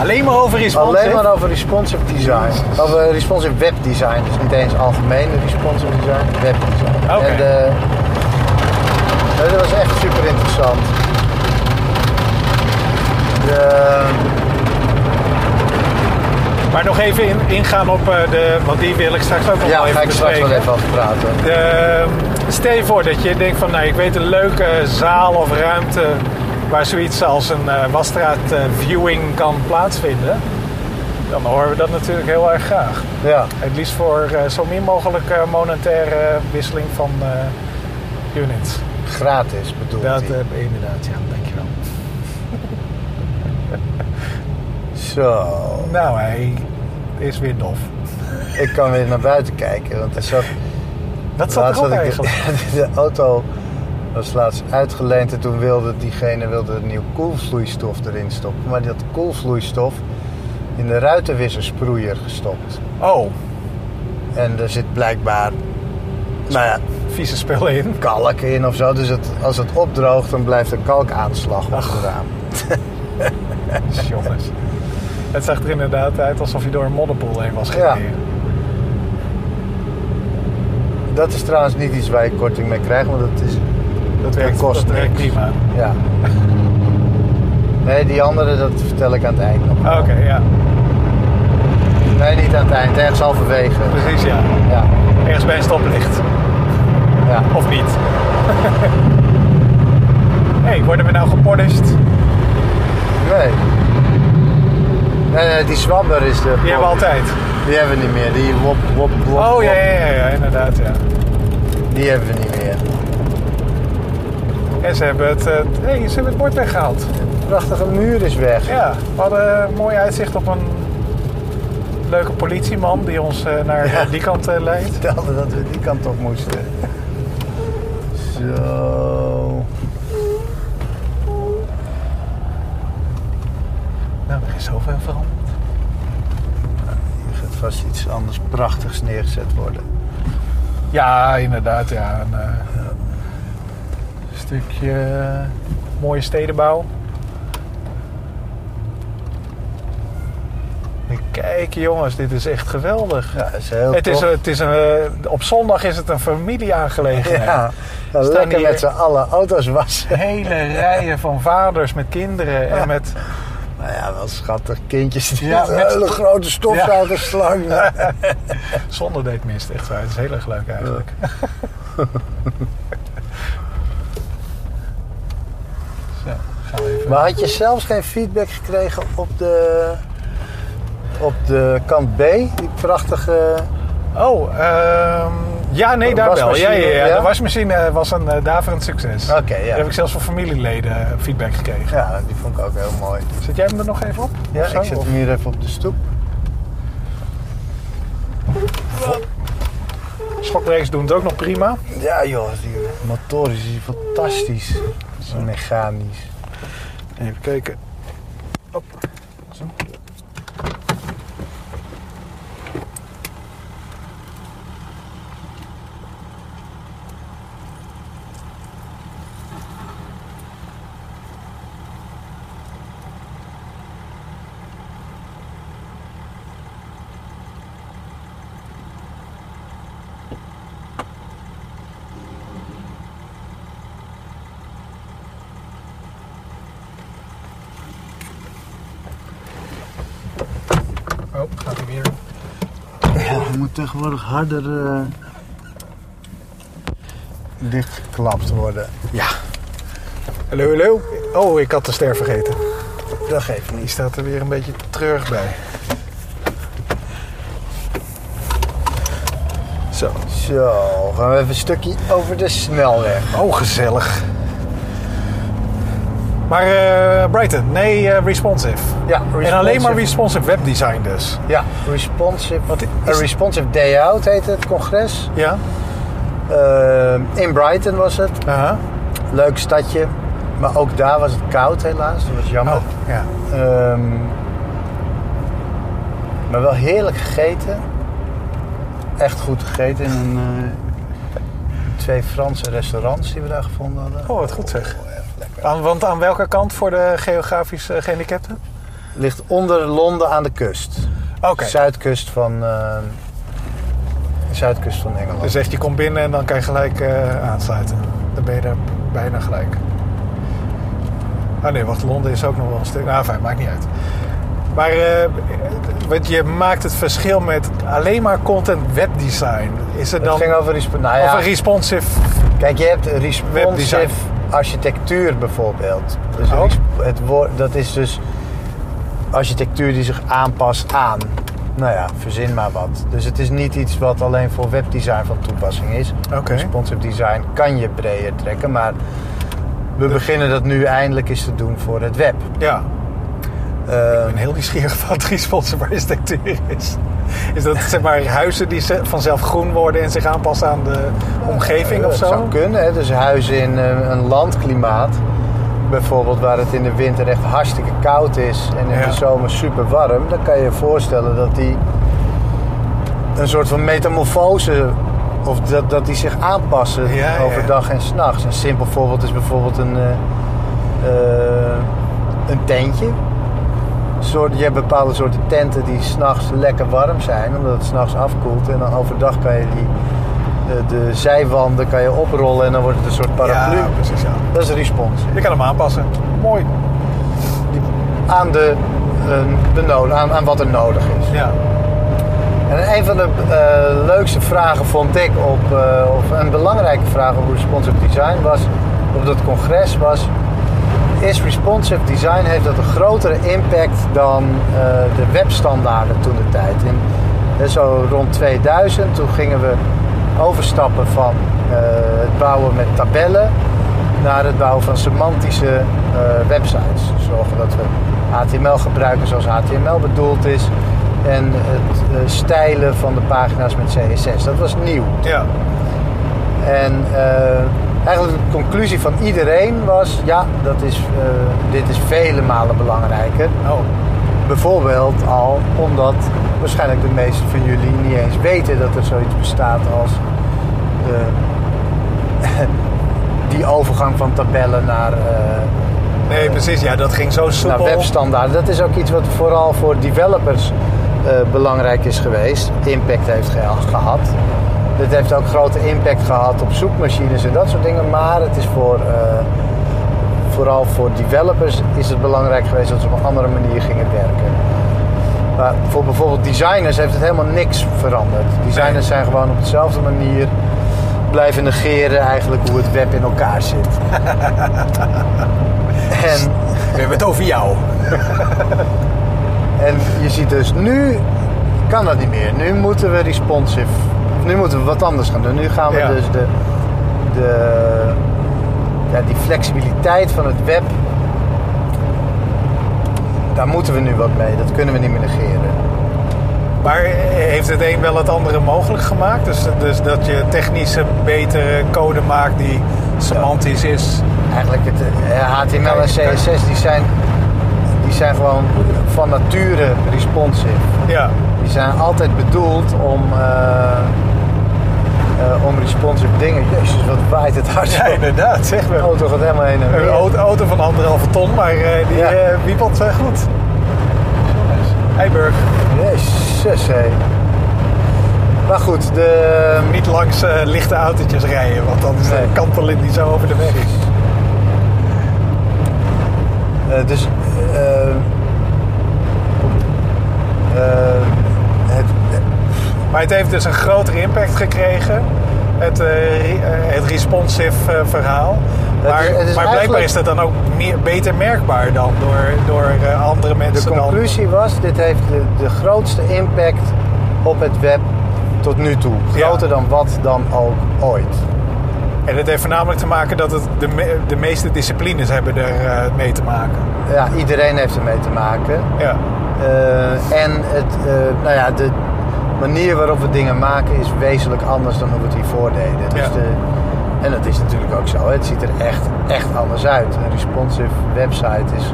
Alleen maar over responsive. alleen maar over responsive design. Over responsive web design. Dus niet eens algemeen responsive design, web design. Oké. En de, nee, dat was echt super interessant. De, Maar nog even in- ingaan op eh, de... Want die wil ik straks ook nog ja, wel even ga ik straks wel bespreken. even over praten. De, stel je voor dat je denkt van, nou, ik weet een leuke zaal of ruimte waar zoiets als een eh wasstraat eh, viewing kan plaatsvinden. Dan horen we dat natuurlijk heel erg graag. Ja. Het liefst voor eh, zo min mogelijk monetaire wisseling van units. Gratis bedoelt Dat hij. eh, inderdaad, ja, dankjewel. (laughs) Zo. Nou, hij is weer dof. Ik kan weer naar buiten kijken. Want er zat, Dat zat laatst erop had ik (laughs) de, auto was laatst uitgeleend. En toen wilde diegene wilde een nieuw koelvloeistof erin stoppen. Maar die had koelvloeistof in de ruitenwissersproeier gestopt. Oh, En er zit blijkbaar nou ja, vieze spullen in. kalk in of zo. Dus het, als het opdroogt, dan blijft er kalkaanslag op het raam. (laughs) Jongens. Het zag er inderdaad uit alsof je door een modderpoel heen was Ja. Dat is trouwens niet iets waar je korting mee krijgt, want dat is Dat werkt, kost dat werkt prima. Ja. Nee, die andere, dat vertel ik aan het eind nog. Oké, ja. Nee, niet aan het eind, ergens halverwege. Precies, ja. Ja, Ergens bij een stoplicht. ja. Of niet. (laughs) hey, worden we nou gepolished? Nee. Nee, nee, die zwabber is de... Die hebben we altijd. Die hebben we niet meer. Die wop, wop, wop, Oh, wop. ja, ja, ja, inderdaad, ja. Die hebben we niet meer. En ze hebben het, eh, hey, ze hebben het bord weggehaald. De prachtige muur is weg. Ja, we hadden een mooi uitzicht op een leuke politieman die ons eh, naar Ja. die kant eh, leidt. (laughs) vertelde dat we die kant op moesten. Zo. Nou, er is zoveel veranderd. Vast iets anders prachtigs neergezet worden. Ja, inderdaad, ja. Een eh, stukje eh, mooie stedenbouw. En Kijk jongens, dit is echt geweldig. Ja, is heel het is, het is een, eh, op zondag is het een familieaangelegenheid. Ja, Staan lekker met z'n allen auto's wassen. Hele rijen van vaders met kinderen en met... Nou ja, schattig. Kindjes die Ja, met- hele grote stofzuigerslang. (laughs) Zonder deed mist, echt waar. Het is heel erg leuk eigenlijk. (laughs) Zo, gaan we even... Maar had je zelfs geen feedback gekregen op de, op de kant B? Die prachtige... Oh, ehm, ja, nee, daar wel. Ja, ja, ja. De wasmachine was een uh, daverend succes. Oké, ja. heb ik zelfs van familieleden eh, feedback gekregen. Ja, die vond ik ook heel mooi. Zet jij hem er nog even op? Ja, zo? ik zet Of- hem hier even op de stoep. Schokbrekers doen het ook nog prima. Ja joh, die motor is hier fantastisch. Zo mechanisch. Even kijken. Op. Zo. moet tegenwoordig harder eh, dichtgeklapt worden. Ja. Hallo, hallo. Oh, ik had de ster vergeten. Dat geeft Die niet. staat er weer een beetje terug bij. Zo. Zo, gaan we even een stukje over de snelweg. Oh, gezellig. Maar eh, Brighton, nee, eh, responsive. Ja, En alleen maar responsive- responsive webdesign dus. Ja, responsive. Is- een responsive day out heette het congres. Ja? Eh, in Brighton was het. Leuk stadje. Maar ook daar was het koud helaas. Dat was jammer. Oh, ja. Ehm, maar wel heerlijk gegeten. Echt goed gegeten in een, eh, twee Franse restaurants die we daar gevonden hadden. Oh, wat goed zeg. Aan, want aan welke kant voor de geografisch eh, gehandicapten? Ligt onder Londen aan de kust. Oké. Zuidkust van, eh, zuidkust van Engeland. Dus echt, je komt binnen en dan kan je gelijk eh, aansluiten. Dan ben je daar bijna gelijk. Ah nee, wacht, Londen is ook nog wel een stuk. Nou, fijn, maakt niet uit. Maar want je maakt het verschil met alleen maar content webdesign. Is er het dan ging over resp- nou ja, een responsive? Kijk, je hebt responsive Webdesign. Architectuur bijvoorbeeld. Dus Oh. res- het woord, dat is dus architectuur die zich aanpast aan. Nou ja, verzin maar wat. Dus het is niet iets wat alleen voor webdesign van toepassing is. Oké. Responsive design kan je breder trekken, maar we beginnen dat nu eindelijk eens te doen voor het web. Ja, Eh, ik ben heel nieuwsgierig wat responsive architectuur is. Is dat zeg maar huizen die ze- vanzelf groen worden en zich aanpassen aan de omgeving of Dat zo? zou kunnen. Hè? Dus huizen in eh, een landklimaat. Bijvoorbeeld waar het in de winter echt hartstikke koud is en in Ja. de zomer super warm. Dan kan je je voorstellen dat die een soort van metamorfose... of dat, dat die zich aanpassen Ja, ja. overdag en s'nachts. Een simpel voorbeeld is bijvoorbeeld een, eh, eh, een tentje. Soort, je hebt bepaalde soorten tenten die s'nachts lekker warm zijn, omdat het s'nachts afkoelt. En dan overdag kan je die, de, de zijwanden kan je oprollen en dan wordt het een soort paraplu. Ja, precies. Ja. Dat is een respons. Je kan hem aanpassen. Mooi. Aan, de, de nood, aan, aan wat er nodig is. Ja. En een van de eh, leukste vragen vond ik op, eh, of een belangrijke vraag op responsive design was, op dat congres was, is responsive design, heeft dat een grotere impact dan eh, de webstandaarden toen de tijd. In, eh, zo rond 2000, toen gingen we overstappen van eh, het bouwen met tabellen naar het bouwen van semantische websites. Zorgen dat we HTML gebruiken zoals HTML bedoeld is. En het stijlen van de pagina's met CSS. Dat was nieuw. Ja. En eigenlijk de conclusie van iedereen was: ja, dat is, eh, dit is vele malen belangrijker. Oh. Bijvoorbeeld al omdat waarschijnlijk de meesten van jullie niet eens weten dat er zoiets bestaat als eh, (laughs) die overgang van tabellen naar, eh, Nee, precies. Ja, dat ging zo naar soepel. webstandaarden. Dat is ook iets wat vooral voor developers belangrijk is geweest, impact heeft ge- gehad. Dit heeft ook grote impact gehad op zoekmachines en dat soort dingen, maar het is voor, eh, vooral voor developers is het belangrijk geweest dat ze op een andere manier gingen werken. Maar voor bijvoorbeeld designers heeft het helemaal niks veranderd. Designers zijn gewoon op dezelfde manier blijven negeren eigenlijk hoe het web in elkaar zit. (laughs) en We hebben het over jou. En je ziet dus nu kan dat niet meer. Nu moeten we responsive. Of Nu moeten we wat anders gaan doen. Nu gaan we Ja. dus de, de ja, die flexibiliteit van het web. Daar moeten we nu wat mee. Dat kunnen we niet meer negeren. Maar heeft het een wel het andere mogelijk gemaakt? Dus, dus dat je technische betere code maakt die semantisch is. Eigenlijk het eh, HTML en Kijk, CSS die zijn, die zijn gewoon van nature responsive. Ja. Die zijn altijd bedoeld om, eh, eh, om responsive dingen. Jezus, wat waait het hard. Ja, inderdaad. Zeg De maar. auto gaat helemaal heen en Een auto, auto van anderhalve ton, maar eh, die Ja. eh, wiepelt eh, goed. Hey Burg, Jezus, hé. Maar goed, de... niet langs eh, lichte autootjes rijden, want dan is de Nee. kanteling niet zo over de weg. eh, dus... eh, eh, het, Maar het heeft dus een grotere impact gekregen. Het, eh, eh, het responsive eh, verhaal. Het Maar, is- het is maar blijkbaar is dat dan ook meer, beter merkbaar dan door, door andere De mensen. dan- conclusie was, dit heeft de, de grootste impact op het web tot nu toe. Ja. Groter dan wat dan ook ooit. En het heeft voornamelijk te maken dat het de, me- de meeste disciplines hebben er mee te maken. Ja, iedereen heeft ermee te maken. Ja, en het, nou ja, de manier waarop we dingen maken is wezenlijk anders dan hoe we het hiervoor deden. Dus Ja. de, en dat is natuurlijk ook zo. Het ziet er echt, echt anders uit. Een responsive website is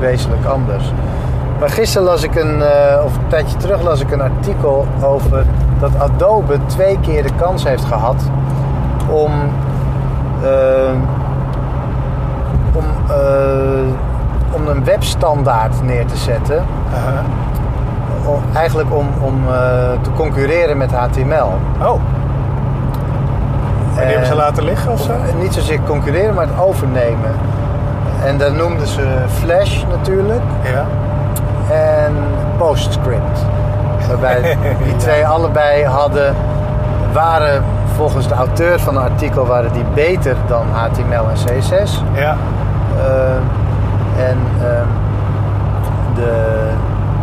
wezenlijk anders. Maar gisteren las ik een, eh, of een tijdje terug las ik een artikel over dat Adobe twee keer de kans heeft gehad om, eh, om, eh, om een webstandaard neer te zetten. Om- eigenlijk om, om eh, te concurreren met HTML. Oh, en die hebben ze laten liggen of zo? of, eh, niet zozeer concurreren, maar het overnemen. En daar noemden ze Flash natuurlijk Ja. en PostScript. Waarbij (laughs) die twee allebei hadden, waren volgens de auteur van het artikel waren die beter dan HTML en CSS. Ja, Eh, en ehm, de,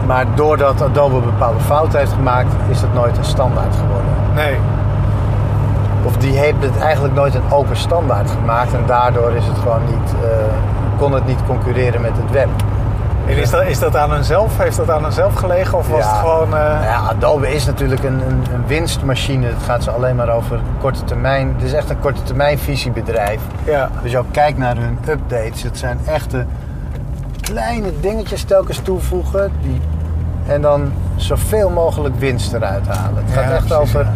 maar doordat Adobe bepaalde fouten heeft gemaakt, is dat nooit een standaard geworden. nee. Of die heeft het eigenlijk nooit een open standaard gemaakt en daardoor is het gewoon niet, eh, kon het niet concurreren met het web. En is dat, is dat aan hunzelf? Heeft dat aan hunzelf gelegen? Of was Ja. het gewoon... eh, Nou ja, Adobe is natuurlijk een, een, een winstmachine. Het gaat ze alleen maar over korte termijn. Het is echt een korte termijn visiebedrijf. ja. Dus je ook kijkt naar hun updates. Het zijn echte kleine dingetjes telkens toevoegen. Die, en dan zoveel mogelijk winst eruit halen. Het Ja, gaat echt precies, over... ja.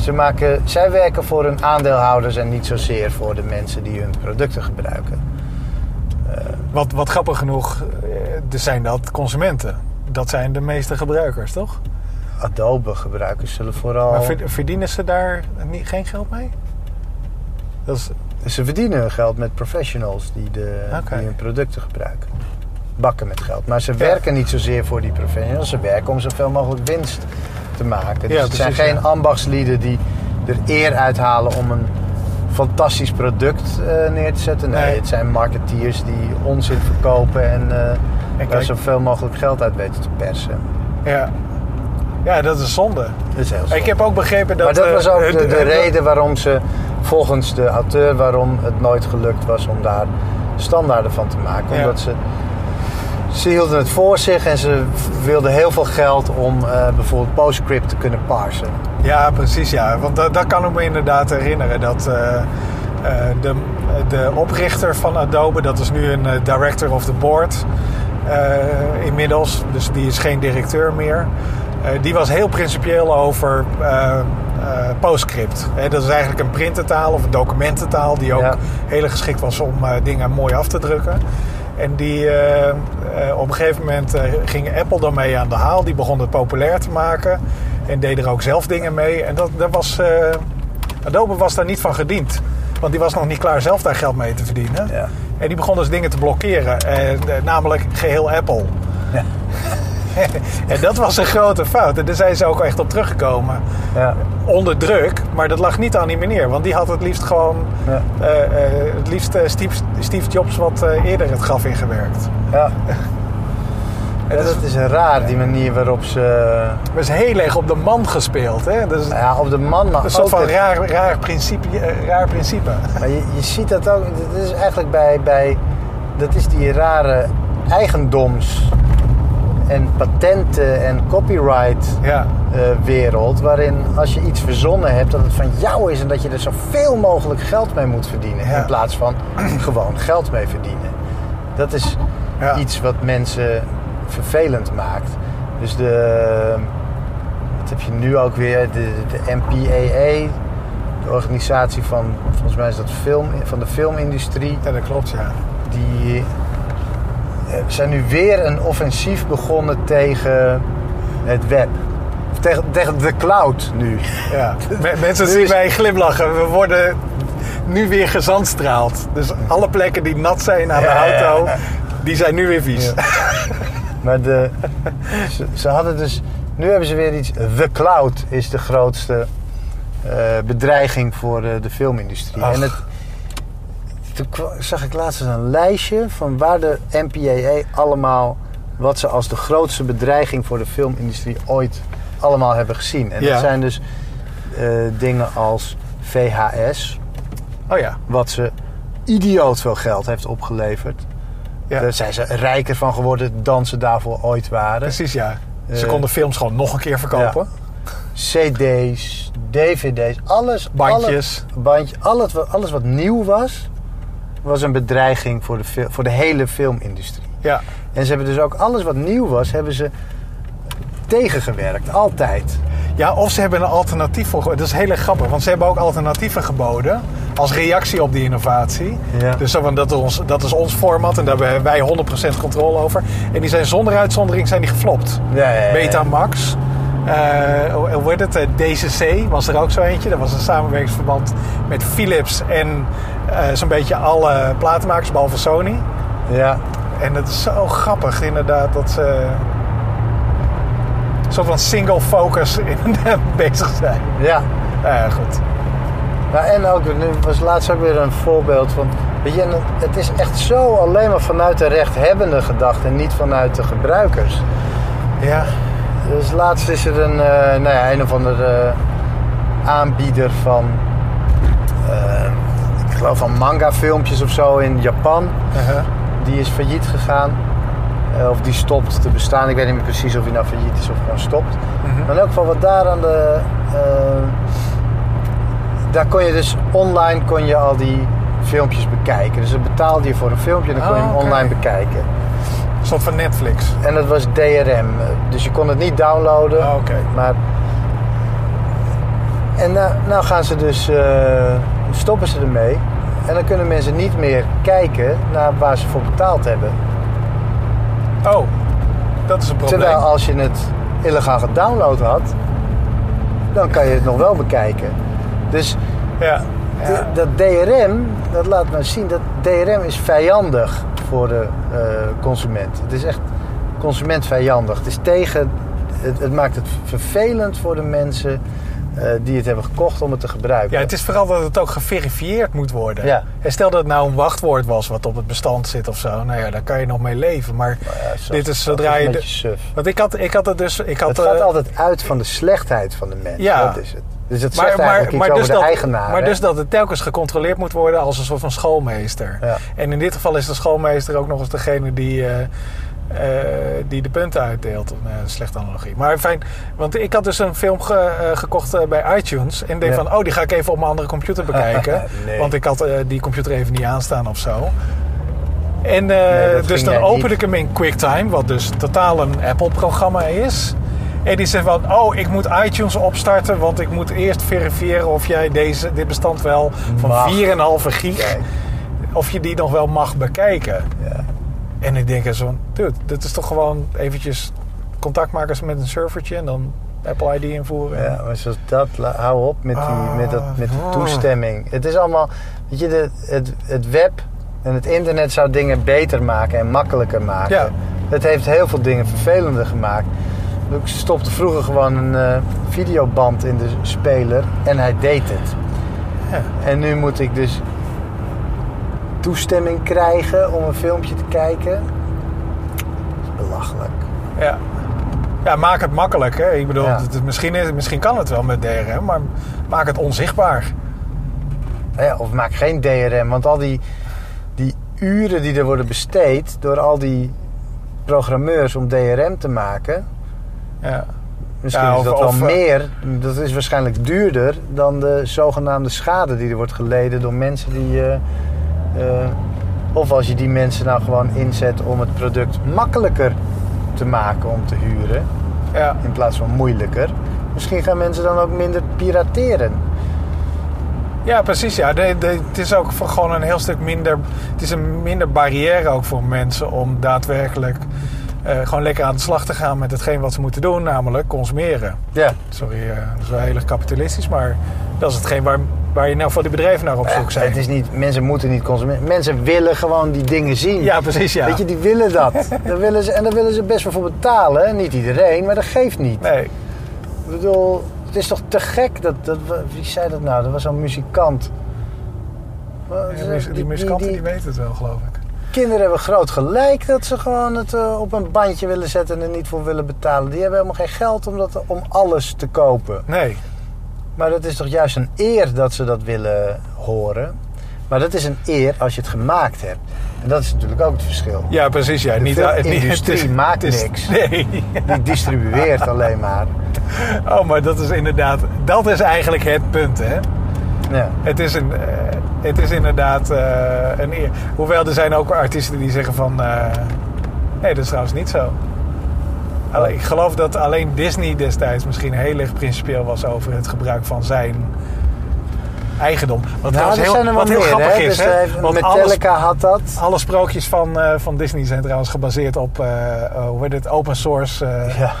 Ze maken, zij werken voor hun aandeelhouders en niet zozeer voor de mensen die hun producten gebruiken. Wat, wat grappig genoeg, eh, zijn dat consumenten. Dat zijn de meeste gebruikers, toch? Adobe gebruikers zullen vooral... Maar ver- verdienen ze daar niet, geen geld mee? Dat is, Ze verdienen hun geld met professionals die, de, die hun producten gebruiken. Bakken met geld. Maar ze werken niet zozeer voor die professionals. Ze werken om zoveel mogelijk winst te maken. Dus Ja, het zijn geen ambachtslieden die er eer uithalen om een fantastisch product eh, neer te zetten. Nee, Nee. het zijn marketeers die onzin verkopen en, eh daar kijk- zoveel mogelijk geld uit weten te persen. ja. ja, dat is zonde. Dat is heel Ik zonde. heb ook begrepen dat... maar dat eh, was ook de, reden waarom ze, volgens de auteur, waarom het nooit gelukt was om daar standaarden van te maken. Ja. Omdat ze, ze hielden het voor zich en ze wilden heel veel geld om eh, bijvoorbeeld PostScript te kunnen parsen. Ja, precies ja. Want dat, dat kan ik me inderdaad herinneren. Dat eh, eh, de, de oprichter van Adobe, dat is nu een director of the board inmiddels. Dus die is geen directeur meer. Die was heel principieel over PostScript. Hè, dat is eigenlijk een printentaal of een documententaal die ook Ja. heel geschikt was om dingen mooi af te drukken. En die, eh, op een gegeven moment eh, ging Apple daarmee aan de haal. Die begon het populair te maken. En deed er ook zelf dingen mee. En dat, dat was, eh, Adobe was daar niet van gediend. Want die was nog niet klaar zelf daar geld mee te verdienen. Ja. En die begon dus dingen te blokkeren. eh, namelijk geheel Apple. Ja. (laughs) En dat was een grote fout. En daar zijn ze ook echt op teruggekomen. Ja. Onder druk. Maar dat lag niet aan die meneer. Want die had het liefst gewoon... Ja. het liefst Steve, Steve Jobs wat eerder het graf ingewerkt. Ja. En dat, is, dat is raar, die manier waarop ze dat is heel erg op de man gespeeld. Hè? Is ja, op de man, maar een soort van raar, raar, principe, eh, raar principe. Maar je, je ziet dat ook, dat is eigenlijk bij, bij dat is die rare eigendoms- en patenten en copyright Ja, eh, wereld, waarin als je iets verzonnen hebt, dat het van jou is en dat je er zoveel mogelijk geld mee moet verdienen, Ja. in plaats van gewoon geld mee verdienen. Dat is Ja. iets wat mensen vervelend maakt. Dus de, wat heb je nu ook weer, de, de MPAA, de organisatie van, volgens mij is dat film, van de filmindustrie, ja dat klopt ja. die eh, zijn nu weer een offensief begonnen tegen het web. Of tegen, tegen de cloud nu. ja. (laughs) Me- Mensen Nu zien is- mij glimlachen. We worden nu weer gezandstraald. Dus alle plekken die nat zijn aan de auto. Die zijn nu weer vies. (laughs) Maar de, ze, ze hadden dus Nu hebben ze weer iets. The cloud is de grootste eh, bedreiging voor eh, de filmindustrie. Ach. En het, toen zag ik laatst eens een lijstje van waar de MPAA allemaal, wat ze als de grootste bedreiging voor de filmindustrie ooit allemaal hebben gezien. En Ja. dat zijn dus eh, dingen als VHS, Oh ja. wat ze idioot veel geld heeft opgeleverd. Ja. Daar zijn ze rijker van geworden dan ze daarvoor ooit waren. Precies, ja. Ze Eh, konden films gewoon nog een keer verkopen. CD's, DVD's, alles. Bandjes. Alle, bandje, alles, wat- alles wat nieuw was, was een bedreiging voor de, voor de hele filmindustrie. Ja. En ze hebben dus ook alles wat nieuw was, hebben ze tegengewerkt. Altijd. Ja, of ze hebben een alternatief voor. Dat is heel erg grappig, want ze hebben ook alternatieven geboden. Als reactie op die innovatie. Ja. Dus zo dat, is ons, dat is ons format en daar hebben wij 100% controle over. En die zijn zonder uitzondering zijn die geflopt. Ja, ja. Betamax. eh hoe heet het? Eh, DCC was er ook zo eentje. Dat was een samenwerkingsverband met Philips en eh, zo'n beetje alle platenmakers, behalve Sony. Ja. En het is zo grappig inderdaad dat ze soort van single focus inderdaad (laughs) bezig zijn. Ja. Nou ja, goed. Nou, en ook, nu was laatst ook weer een voorbeeld van... Weet je, het is echt zo alleen maar vanuit de rechthebbende gedacht en niet vanuit de gebruikers. Ja, Dus laatst is er een, eh, nou ja, een of andere aanbieder van, eh, ik geloof van manga filmpjes of zo in Japan. uh-huh. Die is failliet gegaan. Eh, of die stopt te bestaan. Ik weet niet meer precies of hij nou failliet is of gewoon stopt. Mhm. Maar in elk geval wat daar aan de... eh, daar kon je dus online kon je al die filmpjes bekijken. Dus dan betaalde je voor een filmpje en dan kon je Oh, hem online bekijken. een soort van Netflix. En dat was DRM. Dus je kon het niet downloaden. Oh, oké. Maar... En nou, nou gaan ze dus... eh, stoppen ze ermee. En dan kunnen mensen niet meer kijken naar waar ze voor betaald hebben. Oh, dat is een probleem. Terwijl als je het illegaal gedownload had... dan kan je het nog wel bekijken. Dus Ja. dat DRM, dat laat maar zien... dat DRM is vijandig voor de eh, consument. Het is echt consumentvijandig. Het is tegen... Het, het maakt het vervelend voor de mensen die het hebben gekocht om het te gebruiken. Ja, het is vooral dat het ook geverifieerd moet worden. Ja. En stel dat het nou een wachtwoord was wat op het bestand zit of zo. Nou ja, daar kan je nog mee leven. Maar Ja, zo- dit is zodra je... beetje de- suf. Want ik had, ik had het dus... Ik had, Het gaat eh, altijd uit van de slechtheid van de mens. Ja. Dat is het. Dus het eigenlijk iets over dus dat, eigenaar. maar hè? dus dat het telkens gecontroleerd moet worden als een soort van schoolmeester. Ja. En in dit geval is de schoolmeester ook nog eens degene die, eh, eh, die de punten uitdeelt. Een slechte analogie. Maar fijn, want ik had dus een film ge- eh, gekocht bij iTunes. En denk Ja. van, oh, die ga ik even op mijn andere computer (laughs) bekijken. Nee. Want ik had die computer even niet aanstaan of zo. En Nee, dus dan opende niet. ik hem in QuickTime, wat dus totaal een Apple-programma is. En die zegt van, oh, ik moet iTunes opstarten, want ik moet eerst verifiëren of jij deze, dit bestand wel van Mag. 4,5 gig, Kijk. of je die nog wel mag bekijken. Ja. En ik denk zo, dude, dit is toch gewoon eventjes contact maken met een servertje en dan Apple ID invoeren. Ja, maar zoals dat, hou op met, die, Ah. met, dat, met de toestemming. Het is allemaal, weet je, de, het, het web en het internet zou dingen beter maken en makkelijker maken. Ja. Het heeft heel veel dingen vervelender gemaakt. Ik stopte vroeger gewoon een eh, videoband in de speler en hij deed het. Ja. En nu moet ik dus toestemming krijgen om een filmpje te kijken. Dat is belachelijk. Ja. Ja, maak het makkelijk. Hè? Ik bedoel, Ja. het- misschien, is, misschien kan het wel met DRM, maar maak het onzichtbaar. Nou ja, of maak geen DRM, want al die, die uren die er worden besteed door al die programmeurs om DRM te maken, Ja. misschien Ja, is of- dat of, wel eh, meer. Dat is waarschijnlijk duurder dan de zogenaamde schade die er wordt geleden door mensen die. eh, of als je die mensen nou gewoon inzet om het product makkelijker te maken om te huren, Ja. in plaats van moeilijker. Misschien gaan mensen dan ook minder pirateren. ja, precies. Ja. De, de- het is ook gewoon een heel stuk minder... Het is een minder barrière ook voor mensen om daadwerkelijk... eh, gewoon lekker aan de slag te gaan met hetgeen wat ze moeten doen, namelijk consumeren. Ja, Sorry, eh, dat is wel heel erg kapitalistisch, maar dat is hetgeen waar, waar je nou voor die bedrijven naar op zoek Ja, zijn. het is niet, mensen moeten niet consumeren. Mensen willen gewoon die dingen zien. Ja, precies, ja. Weet je, die willen dat. (laughs) daar willen ze, en daar willen ze best wel voor betalen. Niet iedereen, maar dat geeft niet. Nee. Ik bedoel, het is toch te gek dat, dat... Wie zei dat nou? Dat was zo'n muzikant. Die muzikanten die, weten het wel, geloof ik. Kinderen hebben groot gelijk dat ze gewoon het eh, op een bandje willen zetten en er niet voor willen betalen. Die hebben helemaal geen geld om, dat, om alles te kopen. Nee. Maar het is toch juist een eer dat ze dat willen horen. Maar dat is een eer als je het gemaakt hebt. En dat is natuurlijk ook het verschil. Ja, precies. Ja. De niet, filmindustrie het is- maakt het is- niks. (laughs) Nee. Die distribueert alleen maar. Oh, maar dat is inderdaad... Dat is eigenlijk het punt, hè. Ja. Het is, een, eh, het is inderdaad eh, een eer. Hoewel er zijn ook artiesten die zeggen van... eh, nee, dat is trouwens niet zo. Ik geloof dat alleen Disney destijds misschien heel erg principieel was over het gebruik van zijn eigendom. Wat Nou, heel, zijn er wat heel meer. grappig hè? is, Dus, hè? eh, Want alles, Metallica had dat. alle sprookjes van, eh, van Disney zijn trouwens gebaseerd op, eh, hoe heet het, open source Ja.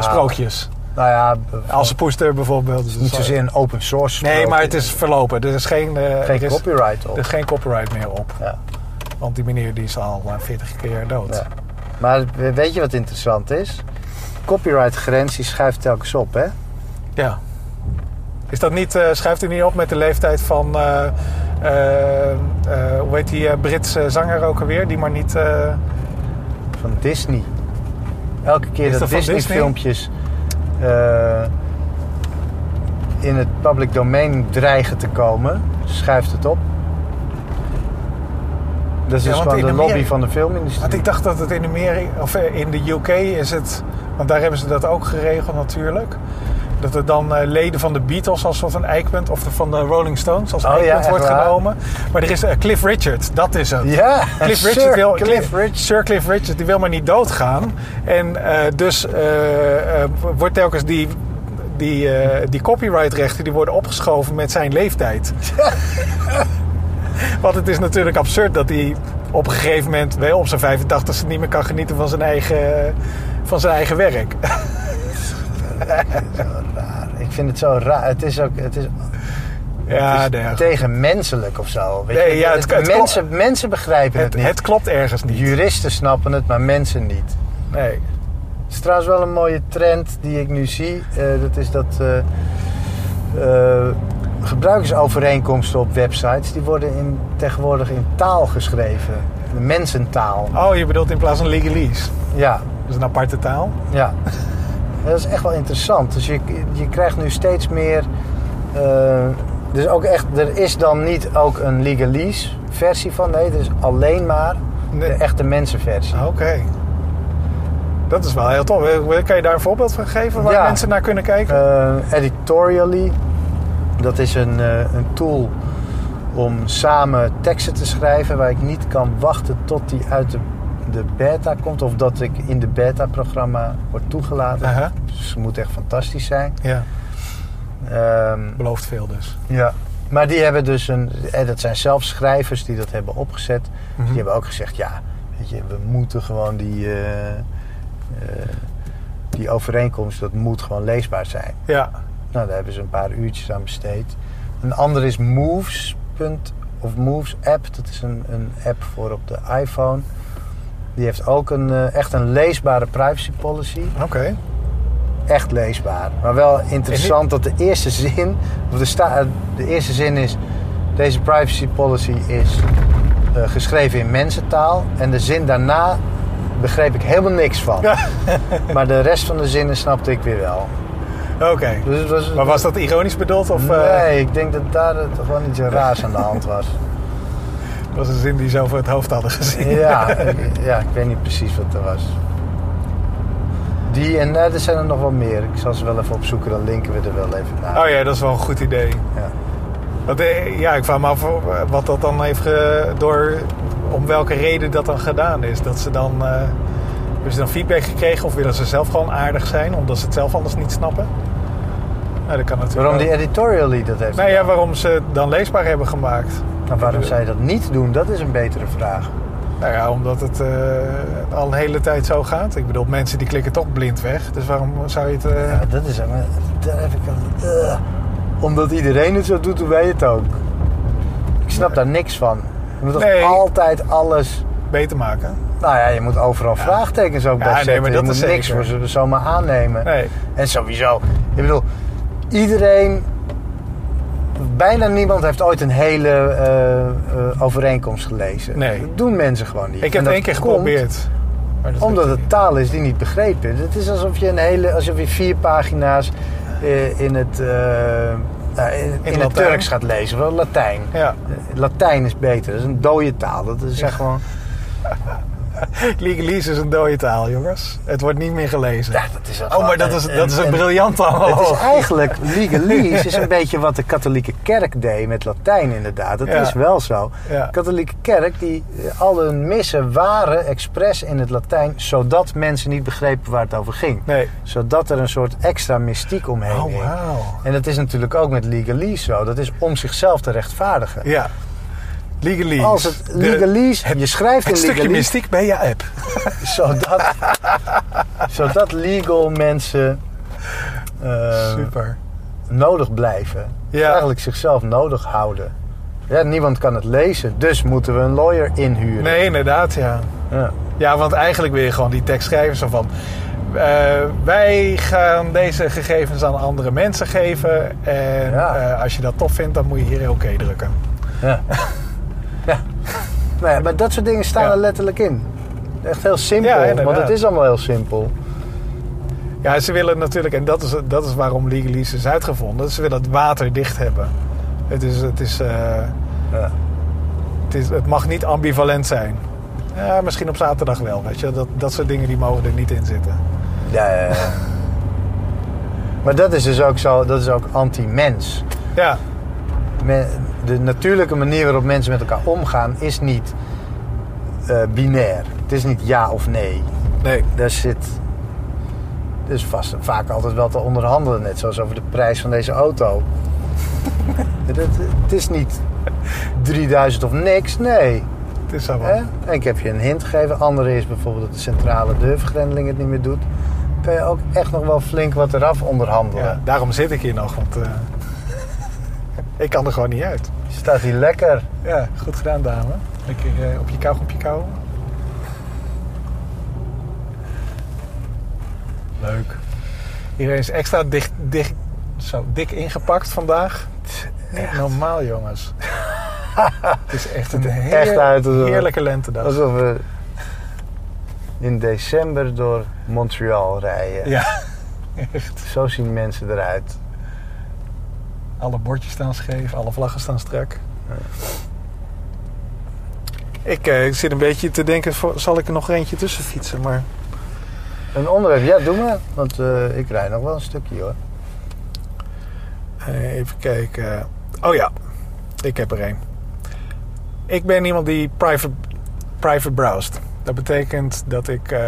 sprookjes. Nou ja, Als Poester bijvoorbeeld. Dus niet zozeer een open source. Nee, sprookje. maar het is verlopen. Er is geen, geen er is, copyright op. er is geen copyright meer op. Ja. Want die meneer die is al eh, 40 keer dood. Ja. Maar weet je wat interessant is? Copyright grens die schuift telkens op, hè? Ja. Is dat niet, eh, schuift u niet op met de leeftijd van, eh, eh, hoe heet die Britse zanger ook alweer? Die maar niet... Van Disney. Elke keer Is dat, dat van Disney, Disney? filmpjes eh, in het public domain dreigen te komen, schuift het op. Dat is Ja, dus gewoon de lobby van de filmindustrie. want ik dacht dat het in Amerika, of eh, in de UK is het... Want daar hebben ze dat ook geregeld natuurlijk. Dat er dan eh, leden van de Beatles als soort van eikpunt... of de- van de Rolling Stones als Oh eikpunt wordt waar? genomen. Maar er is eh, Cliff Richard, dat is het. Ja, Cliff Sir Richard wil, Cliff Richard. Sir Cliff Richard die wil maar niet doodgaan. En dus wordt telkens die, die, eh, die copyrightrechten die worden opgeschoven met zijn leeftijd. (laughs) Want het is natuurlijk absurd dat hij op een gegeven moment wel op zijn 85ste niet meer kan genieten van zijn eigen, van zijn eigen werk. Zo raar. Ik vind het zo raar. Het is ook... Het is, Ja, het is nee, tegenmenselijk of zo. Weet Nee, je? ja, het- het mensen, mensen begrijpen het, het, niet. het klopt ergens niet. Juristen snappen het, maar mensen niet. Nee. Het is trouwens wel een mooie trend die ik nu zie. Eh, dat is dat eh, eh, gebruikersovereenkomsten op websites... die worden in, tegenwoordig in taal geschreven. De mensentaal. Oh, je bedoelt in plaats van legalese. Ja, Dat is een aparte taal. ja. Dat is echt wel interessant. Dus je, je krijgt nu steeds meer... eh, dus ook echt, er is dan niet ook een legalese versie van. Nee, er is alleen maar Nee. de echte mensenversie. Oké. Dat is wel heel tof. Kan je daar een voorbeeld van geven waar Ja. mensen naar kunnen kijken? Eh, editorially, dat is een, eh, een tool om samen teksten te schrijven waar ik niet kan wachten tot die uit de, de beta komt of dat ik in de beta-programma word toegelaten. Aha. Dus het moet echt fantastisch zijn. Ja, Ehm, belooft veel dus. ja. Maar die hebben dus een, eh, dat zijn zelf schrijvers die dat hebben opgezet. Mhm. Die hebben ook gezegd, ja, weet je, we moeten gewoon die, eh, die overeenkomst, dat moet gewoon leesbaar zijn. Ja, Nou, daar hebben ze een paar uurtjes aan besteed. Een ander is Moves. Of Moves app. Dat is een, een app voor op de iPhone. Die heeft ook een, eh, echt een leesbare privacy policy. oké. Echt leesbaar. Maar wel interessant dat de eerste zin... Of de, sta, de eerste zin is... Deze privacy policy is eh, geschreven in mensentaal. En de zin daarna begreep ik helemaal niks van. Ja. (laughs) Maar de rest van de zinnen snapte ik weer wel. Oké. Dus het was, Maar was dat ironisch bedoeld of eh, Nee, ik denk dat daar het gewoon iets raars aan de hand was. (laughs) was een zin die ze over het hoofd hadden gezien? Ja, (laughs) ik- ja, ik weet niet precies wat er was. Die en eh, er zijn er nog wel meer. Ik zal ze wel even opzoeken, dan linken we er wel even naar. Oh ja, dat is wel een goed idee. Ja. Want, eh, ja, ik vraag me af wat dat dan heeft ge- door, om welke reden dat dan gedaan is. Dat ze dan, hebben ze dan feedback gekregen of willen ze zelf gewoon aardig zijn, omdat ze het zelf anders niet snappen? Nou, dat kan natuurlijk Waarom die ook. editorially dat heeft Nou ja, gedaan. waarom ze het dan leesbaar hebben gemaakt. Nou, waarom zij dat niet doen, dat is een betere vraag. Nou ja, omdat het eh, al een hele tijd zo gaat. Ik bedoel, mensen die klikken toch blind weg. Dus waarom zou je het... eh, Ja, dat is... Daar heb ik eh, omdat iedereen het zo doet, doen wij het ook. Ik snap daar niks van. Je moet toch Nee. altijd alles... Beter maken. Nou ja, je moet overal vraagtekens ook Ja, bij nee, zetten. maar je dat moet is niks zeker. voor ze zomaar aannemen. Nee. En sowieso, ik bedoel, iedereen, bijna niemand heeft ooit een hele eh, eh, overeenkomst gelezen. Nee. Dat doen mensen gewoon niet. Ik heb het één keer geprobeerd. Omdat het taal is die niet begrepen is. Het is alsof je een hele, alsof je vier pagina's eh, in het, nou, in, in het? Turks gaat lezen, wel Latijn. Ja. Latijn is beter, dat is een dode taal. Dat is echt gewoon. (laughs) Legalese is een dode taal, jongens. Het wordt niet meer gelezen. Ja, dat is oh, maar dat is, dat is een en- briljante Het is eigenlijk, legalese (laughs) is een beetje wat de katholieke kerk deed met Latijn inderdaad. Dat Ja. is wel zo. Ja. De katholieke kerk, die, al hun missen waren expres in het Latijn, zodat mensen niet begrepen waar het over ging. Nee. Zodat er een soort extra mystiek omheen Oh. En dat is natuurlijk ook met legalese zo. Dat is om zichzelf te rechtvaardigen. Ja. Legalese. Als het legalese, je schrijft het in stukje mystiek bij je app. (laughs) zodat, zodat legal mensen eh, Super. nodig blijven. Ja. Eigenlijk zichzelf nodig houden. Ja, niemand kan het lezen, dus moeten we een lawyer inhuren. Nee, inderdaad, ja. Ja. Ja, want eigenlijk wil je gewoon die tekst schrijven van... eh, wij gaan deze gegevens aan andere mensen geven. En Ja. eh, als je dat tof vindt, dan moet je hier oké drukken. Ja. (laughs) Nou ja, maar dat soort dingen staan Ja. er letterlijk in. Echt heel simpel, Ja, want het is allemaal heel simpel. Ja, ze willen natuurlijk, en dat is, dat is waarom Legalese is uitgevonden. Ze willen het water dicht hebben. Het, is, het, is, eh, Ja. het, is, het mag niet ambivalent zijn. Ja, misschien op zaterdag wel, weet je. Dat, dat soort dingen die mogen er niet in zitten. Ja, ja, ja. (laughs) Maar dat is dus ook zo, dat is ook anti-mens. Ja, De natuurlijke manier waarop mensen met elkaar omgaan is niet eh, binair. Het is niet ja of nee. nee. Daar zit dus vast vaak altijd wel te onderhandelen. Net zoals over de prijs van deze auto. (laughs) het, het is niet 3000 of niks, nee. Het is. Hè? En ik heb je een hint gegeven. Andere is bijvoorbeeld dat de centrale deurvergrendeling het niet meer doet. Kan je ook echt nog wel flink wat eraf onderhandelen. Ja, daarom zit ik hier nog, want eh, ik kan er gewoon niet uit. Je staat hier lekker. Ja, goed gedaan, dame. Lekker eh, op je kauwgompje kauwen. Leuk. Iedereen is extra dicht, dicht, zo dik ingepakt vandaag. Niet normaal, jongens. (laughs) Het is echt een echt heer- uit alsof- heerlijke lentedag. Alsof we in december door Montreal rijden. Ja, (laughs) echt. Zo zien mensen eruit. Alle bordjes staan scheef, alle vlaggen staan strak. Ik eh, zit een beetje te denken, zal ik er nog eentje tussen fietsen? Maar Een onderwerp, ja, doe maar. Want eh, ik rijd nog wel een stukje hoor. Eh, even kijken. Oh ja, ik heb er een. Ik ben iemand die private, private browst. Dat betekent dat ik eh,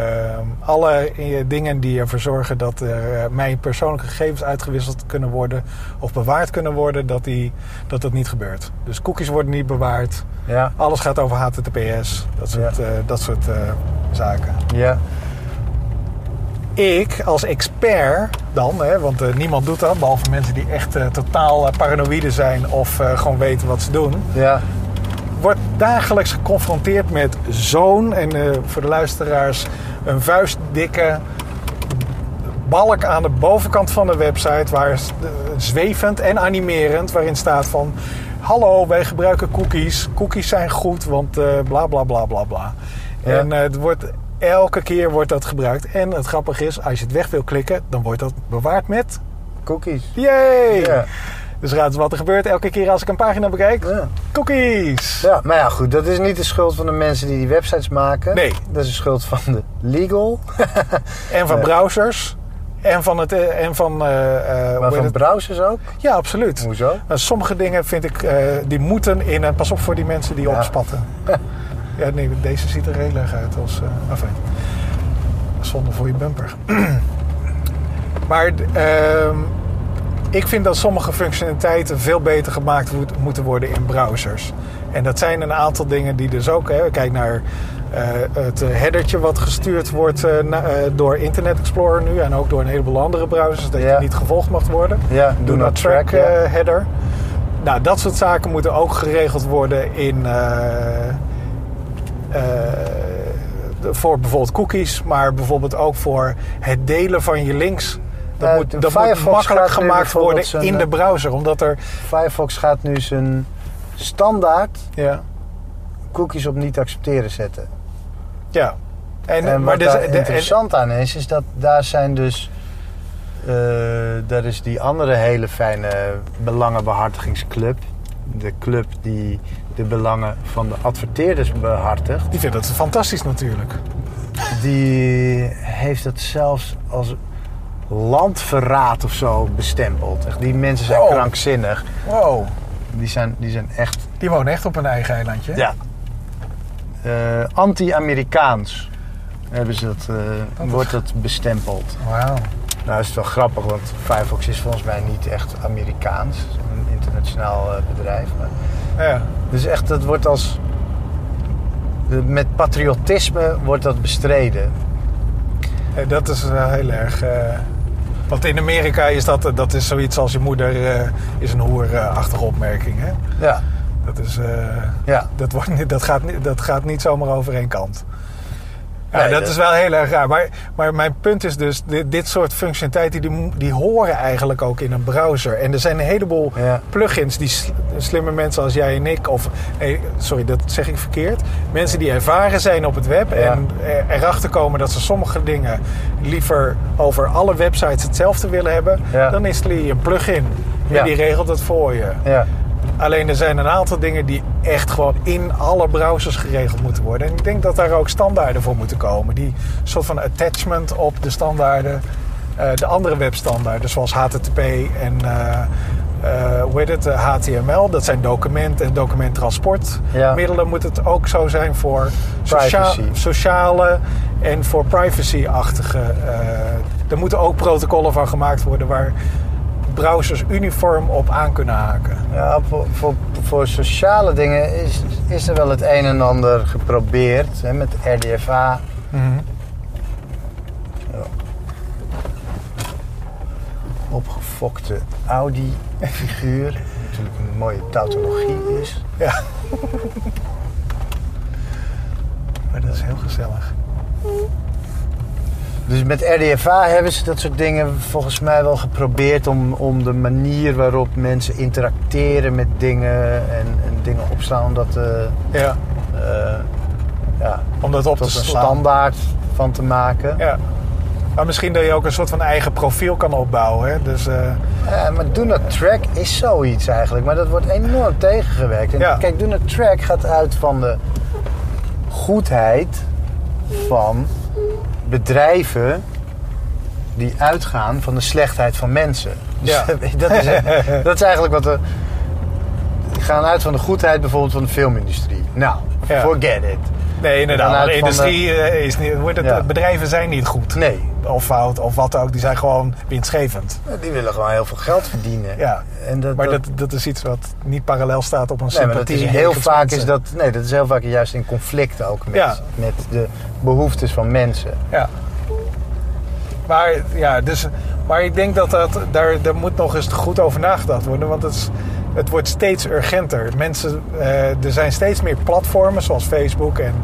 alle eh, dingen die ervoor zorgen dat er, eh, mijn persoonlijke gegevens uitgewisseld kunnen worden of bewaard kunnen worden, dat, die, dat dat niet gebeurt. Dus cookies worden niet bewaard. Ja, Alles gaat over HTTPS. Dat soort, dat soort zaken. ja, ik als expert dan, hè, want niemand doet dat, behalve mensen die echt totaal paranoïde zijn of gewoon weten wat ze doen, ja. Wordt dagelijks geconfronteerd met zo'n, en eh, voor de luisteraars, een vuistdikke balk aan de bovenkant van de website, waar eh, zwevend en animerend, waarin staat van. Hallo, wij gebruiken cookies. Cookies zijn goed, want eh, bla bla bla bla bla. Ja. En het wordt, elke keer wordt dat gebruikt. En het grappige is, als je het weg wil klikken, dan wordt dat bewaard met. Cookies. Yay! Dus raad eens wat er gebeurt elke keer als ik een pagina bekijk. Ja. Cookies! ja, maar ja, goed. Dat is niet de schuld van de mensen die die websites maken. Nee. Dat is de schuld van de legal. (laughs) En van browsers. En van het. eh, En van. hoe Maar van het? browsers ook. Ja, absoluut. Hoezo? Nou, sommige dingen vind ik. die moeten in. En pas op voor die mensen die Ja. opspatten. (laughs) ja, nee, deze ziet er heel erg uit als. eh enfin, zonde voor je bumper. (clears throat) maar. ehm, ik vind dat sommige functionaliteiten veel beter gemaakt moet- moeten worden in browsers. En dat zijn een aantal dingen die dus ook... Hè, kijk naar eh, het headertje wat gestuurd wordt eh, na- eh, door Internet Explorer nu... en ook door een heleboel andere browsers... dat Ja. je niet gevolgd mag worden. Ja, Do not track, ja. header. Nou, dat soort zaken moeten ook geregeld worden in... voor bijvoorbeeld cookies, maar bijvoorbeeld ook voor het delen van je links. Dat moet, de dat moet Firefox makkelijk gemaakt worden zijn, in de eh, browser. Omdat er... Firefox gaat nu zijn standaard Ja, cookies op niet accepteren zetten. ja. En, En, maar wat dus- en- interessant aan is, is dat daar zijn dus... eh, daar is die andere hele fijne belangenbehartigingsclub. De club die de belangen van de adverteerders behartigt. die vinden het fantastisch natuurlijk. Die heeft het zelfs als landverraad of zo bestempeld. Echt, die mensen zijn krankzinnig. Wow. Die zijn, die zijn echt Die wonen echt op een eigen eilandje. Ja. Eh, Anti-Amerikaans hebben ze dat, eh, Dat wordt dat bestempeld. Wauw. Nou is het wel grappig, want Firefox is volgens mij niet echt Amerikaans. Het is Een internationaal eh, bedrijf. Maar, Ja. dus echt, dat wordt als... Met patriotisme wordt dat bestreden. Dat is heel erg... eh, want in Amerika is dat, dat is zoiets als je moeder eh, is een hoer-achtige opmerking. Hè? Ja, Dat, is, eh, ja. dat, wordt, niet- dat, gaat, niet- dat gaat niet zomaar over één kant. Ja, Nee, dat dat- is wel heel erg raar. Maar, maar mijn punt is dus, dit, dit soort functionaliteiten die, die horen eigenlijk ook in een browser. En er zijn een heleboel Ja. plugins die sl- slimme mensen als jij en ik, of nee, sorry, dat zeg ik verkeerd. Mensen die ervaren zijn op het web Ja. en er- erachter komen dat ze sommige dingen liever over alle websites hetzelfde willen hebben. Ja. Dan installeer je een plugin. En die regelt het voor je. Ja. Alleen er zijn een aantal dingen die echt gewoon in alle browsers geregeld moeten worden. En ik denk dat daar ook standaarden voor moeten komen. Die soort van attachment op de standaarden, eh, de andere webstandaarden, zoals HTTP en eh, eh, hoe heet het, HTML. Dat zijn document- en documenttransportmiddelen. Moet het ook zo zijn voor socia- sociale en voor privacy-achtige. er moeten ook protocollen van gemaakt worden waar browsers uniform op aan kunnen haken. Ja, voor, voor, voor sociale dingen is, is er wel het een en ander geprobeerd. Hè, met RDFA. Mhm. opgefokte Audi-figuur. Wat natuurlijk een mooie tautologie is. Ja. (laughs) maar dat is heel gezellig. Dus met RDFA hebben ze dat soort dingen volgens mij wel geprobeerd om, om de manier waarop mensen interacteren met dingen en, en dingen opslaan, om dat eh, Ja, eh, ja, om dat op tot te een slaan. standaard van te maken. Ja. Maar misschien dat je ook een soort van eigen profiel kan opbouwen. Hè? Dus, eh, Ja, maar Do Not Track is zoiets eigenlijk. Maar dat wordt enorm tegengewerkt. En Ja. Kijk, Do Not Track gaat uit van de goedheid van bedrijven die uitgaan van de slechtheid van mensen. Dus (laughs) Ja. dat, is, (laughs) dat is eigenlijk wat we... Die gaan uit van de goedheid bijvoorbeeld van de filmindustrie. Nou, Ja. forget it. Nee, inderdaad. De industrie eh, is niet. heet het, Ja. Bedrijven zijn niet goed. Nee, Of fout, of wat ook. Die zijn gewoon winstgevend. die willen gewoon heel veel geld verdienen. Ja. En dat, Maar dat- dat, dat is iets wat niet parallel staat op een Nee, maar dat sympathie. is heel vaak mensen. is dat, nee, dat is heel vaak juist in conflict ook met, Ja. met de behoeftes van mensen. Ja. Maar, ja, dus, maar ik denk dat, dat daar, daar moet nog eens goed over nagedacht worden. Want het, is, het wordt steeds urgenter. Mensen, eh, er zijn steeds meer platformen zoals Facebook en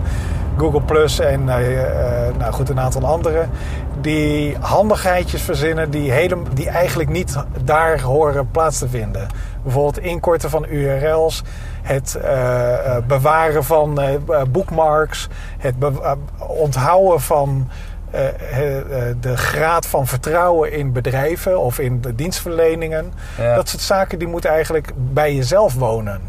Google Plus en eh, eh, nou goed, een aantal andere. Die handigheidjes verzinnen die, hele, die eigenlijk niet daar horen plaats te vinden. Bijvoorbeeld inkorten van URL's, het bewaren van bookmarks, het onthouden van de graad van vertrouwen in bedrijven of in de dienstverleningen. Ja. Dat soort zaken die moeten eigenlijk bij jezelf wonen.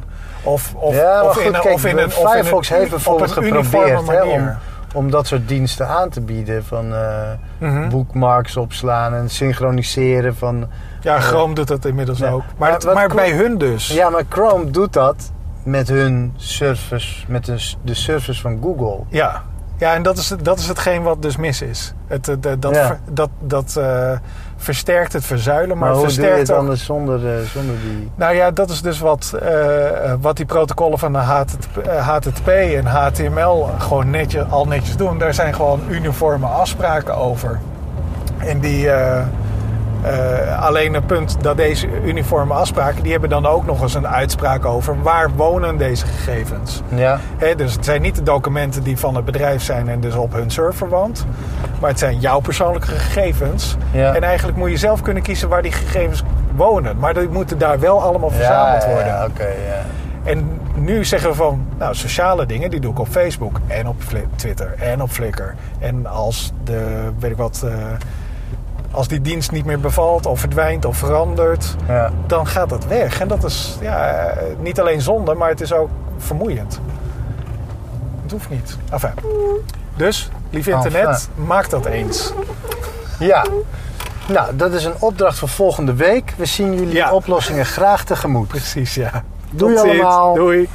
Of, of, ja, of goed, in kijk, of in een, Firefox heeft bijvoorbeeld geprobeerd hè, om, om dat soort diensten aan te bieden. Van eh, Mhm. bookmarks opslaan en synchroniseren van... Ja, Chrome doet dat inmiddels Ja. ook. Maar, Maar het- wat maar Chrome- bij hun dus. Ja, maar Chrome doet dat met hun service, met de, de service van Google. Ja, Ja, en dat is, dat is hetgeen wat dus mis is. Het, dat Ja. dat, dat eh, versterkt het verzuilen, maar, Maar, hoe doe je versterkt het ook... anders zonder, eh, zonder die... Nou ja, dat is dus wat, eh, wat die protocollen van de HTTP, HTTP en HTML gewoon netjes, al netjes doen. Daar zijn gewoon uniforme afspraken over. En die... eh, alleen het punt dat deze uniforme afspraken... die hebben dan ook nog eens een uitspraak over... waar wonen deze gegevens. Ja, Hè, dus het zijn niet de documenten die van het bedrijf zijn en dus op hun server woont. Maar het zijn jouw persoonlijke gegevens. Ja. En eigenlijk moet je zelf kunnen kiezen waar die gegevens wonen. Maar die moeten daar wel allemaal verzameld ja, worden. ja, oké. En nu zeggen we van, nou, sociale dingen, die doe ik op Facebook en op Twitter en op Flickr. En als de, weet ik wat, eh, als die dienst niet meer bevalt of verdwijnt of verandert, ja. dan gaat dat weg. En dat is ja, eh, niet alleen zonde, maar het is ook vermoeiend. Het hoeft niet. Enfin. Dus, lief internet, maak dat eens. Ja. Nou, dat is een opdracht voor volgende week. We zien jullie Ja. oplossingen graag tegemoet. Precies, ja. Doei Tot ziens. allemaal. Doei.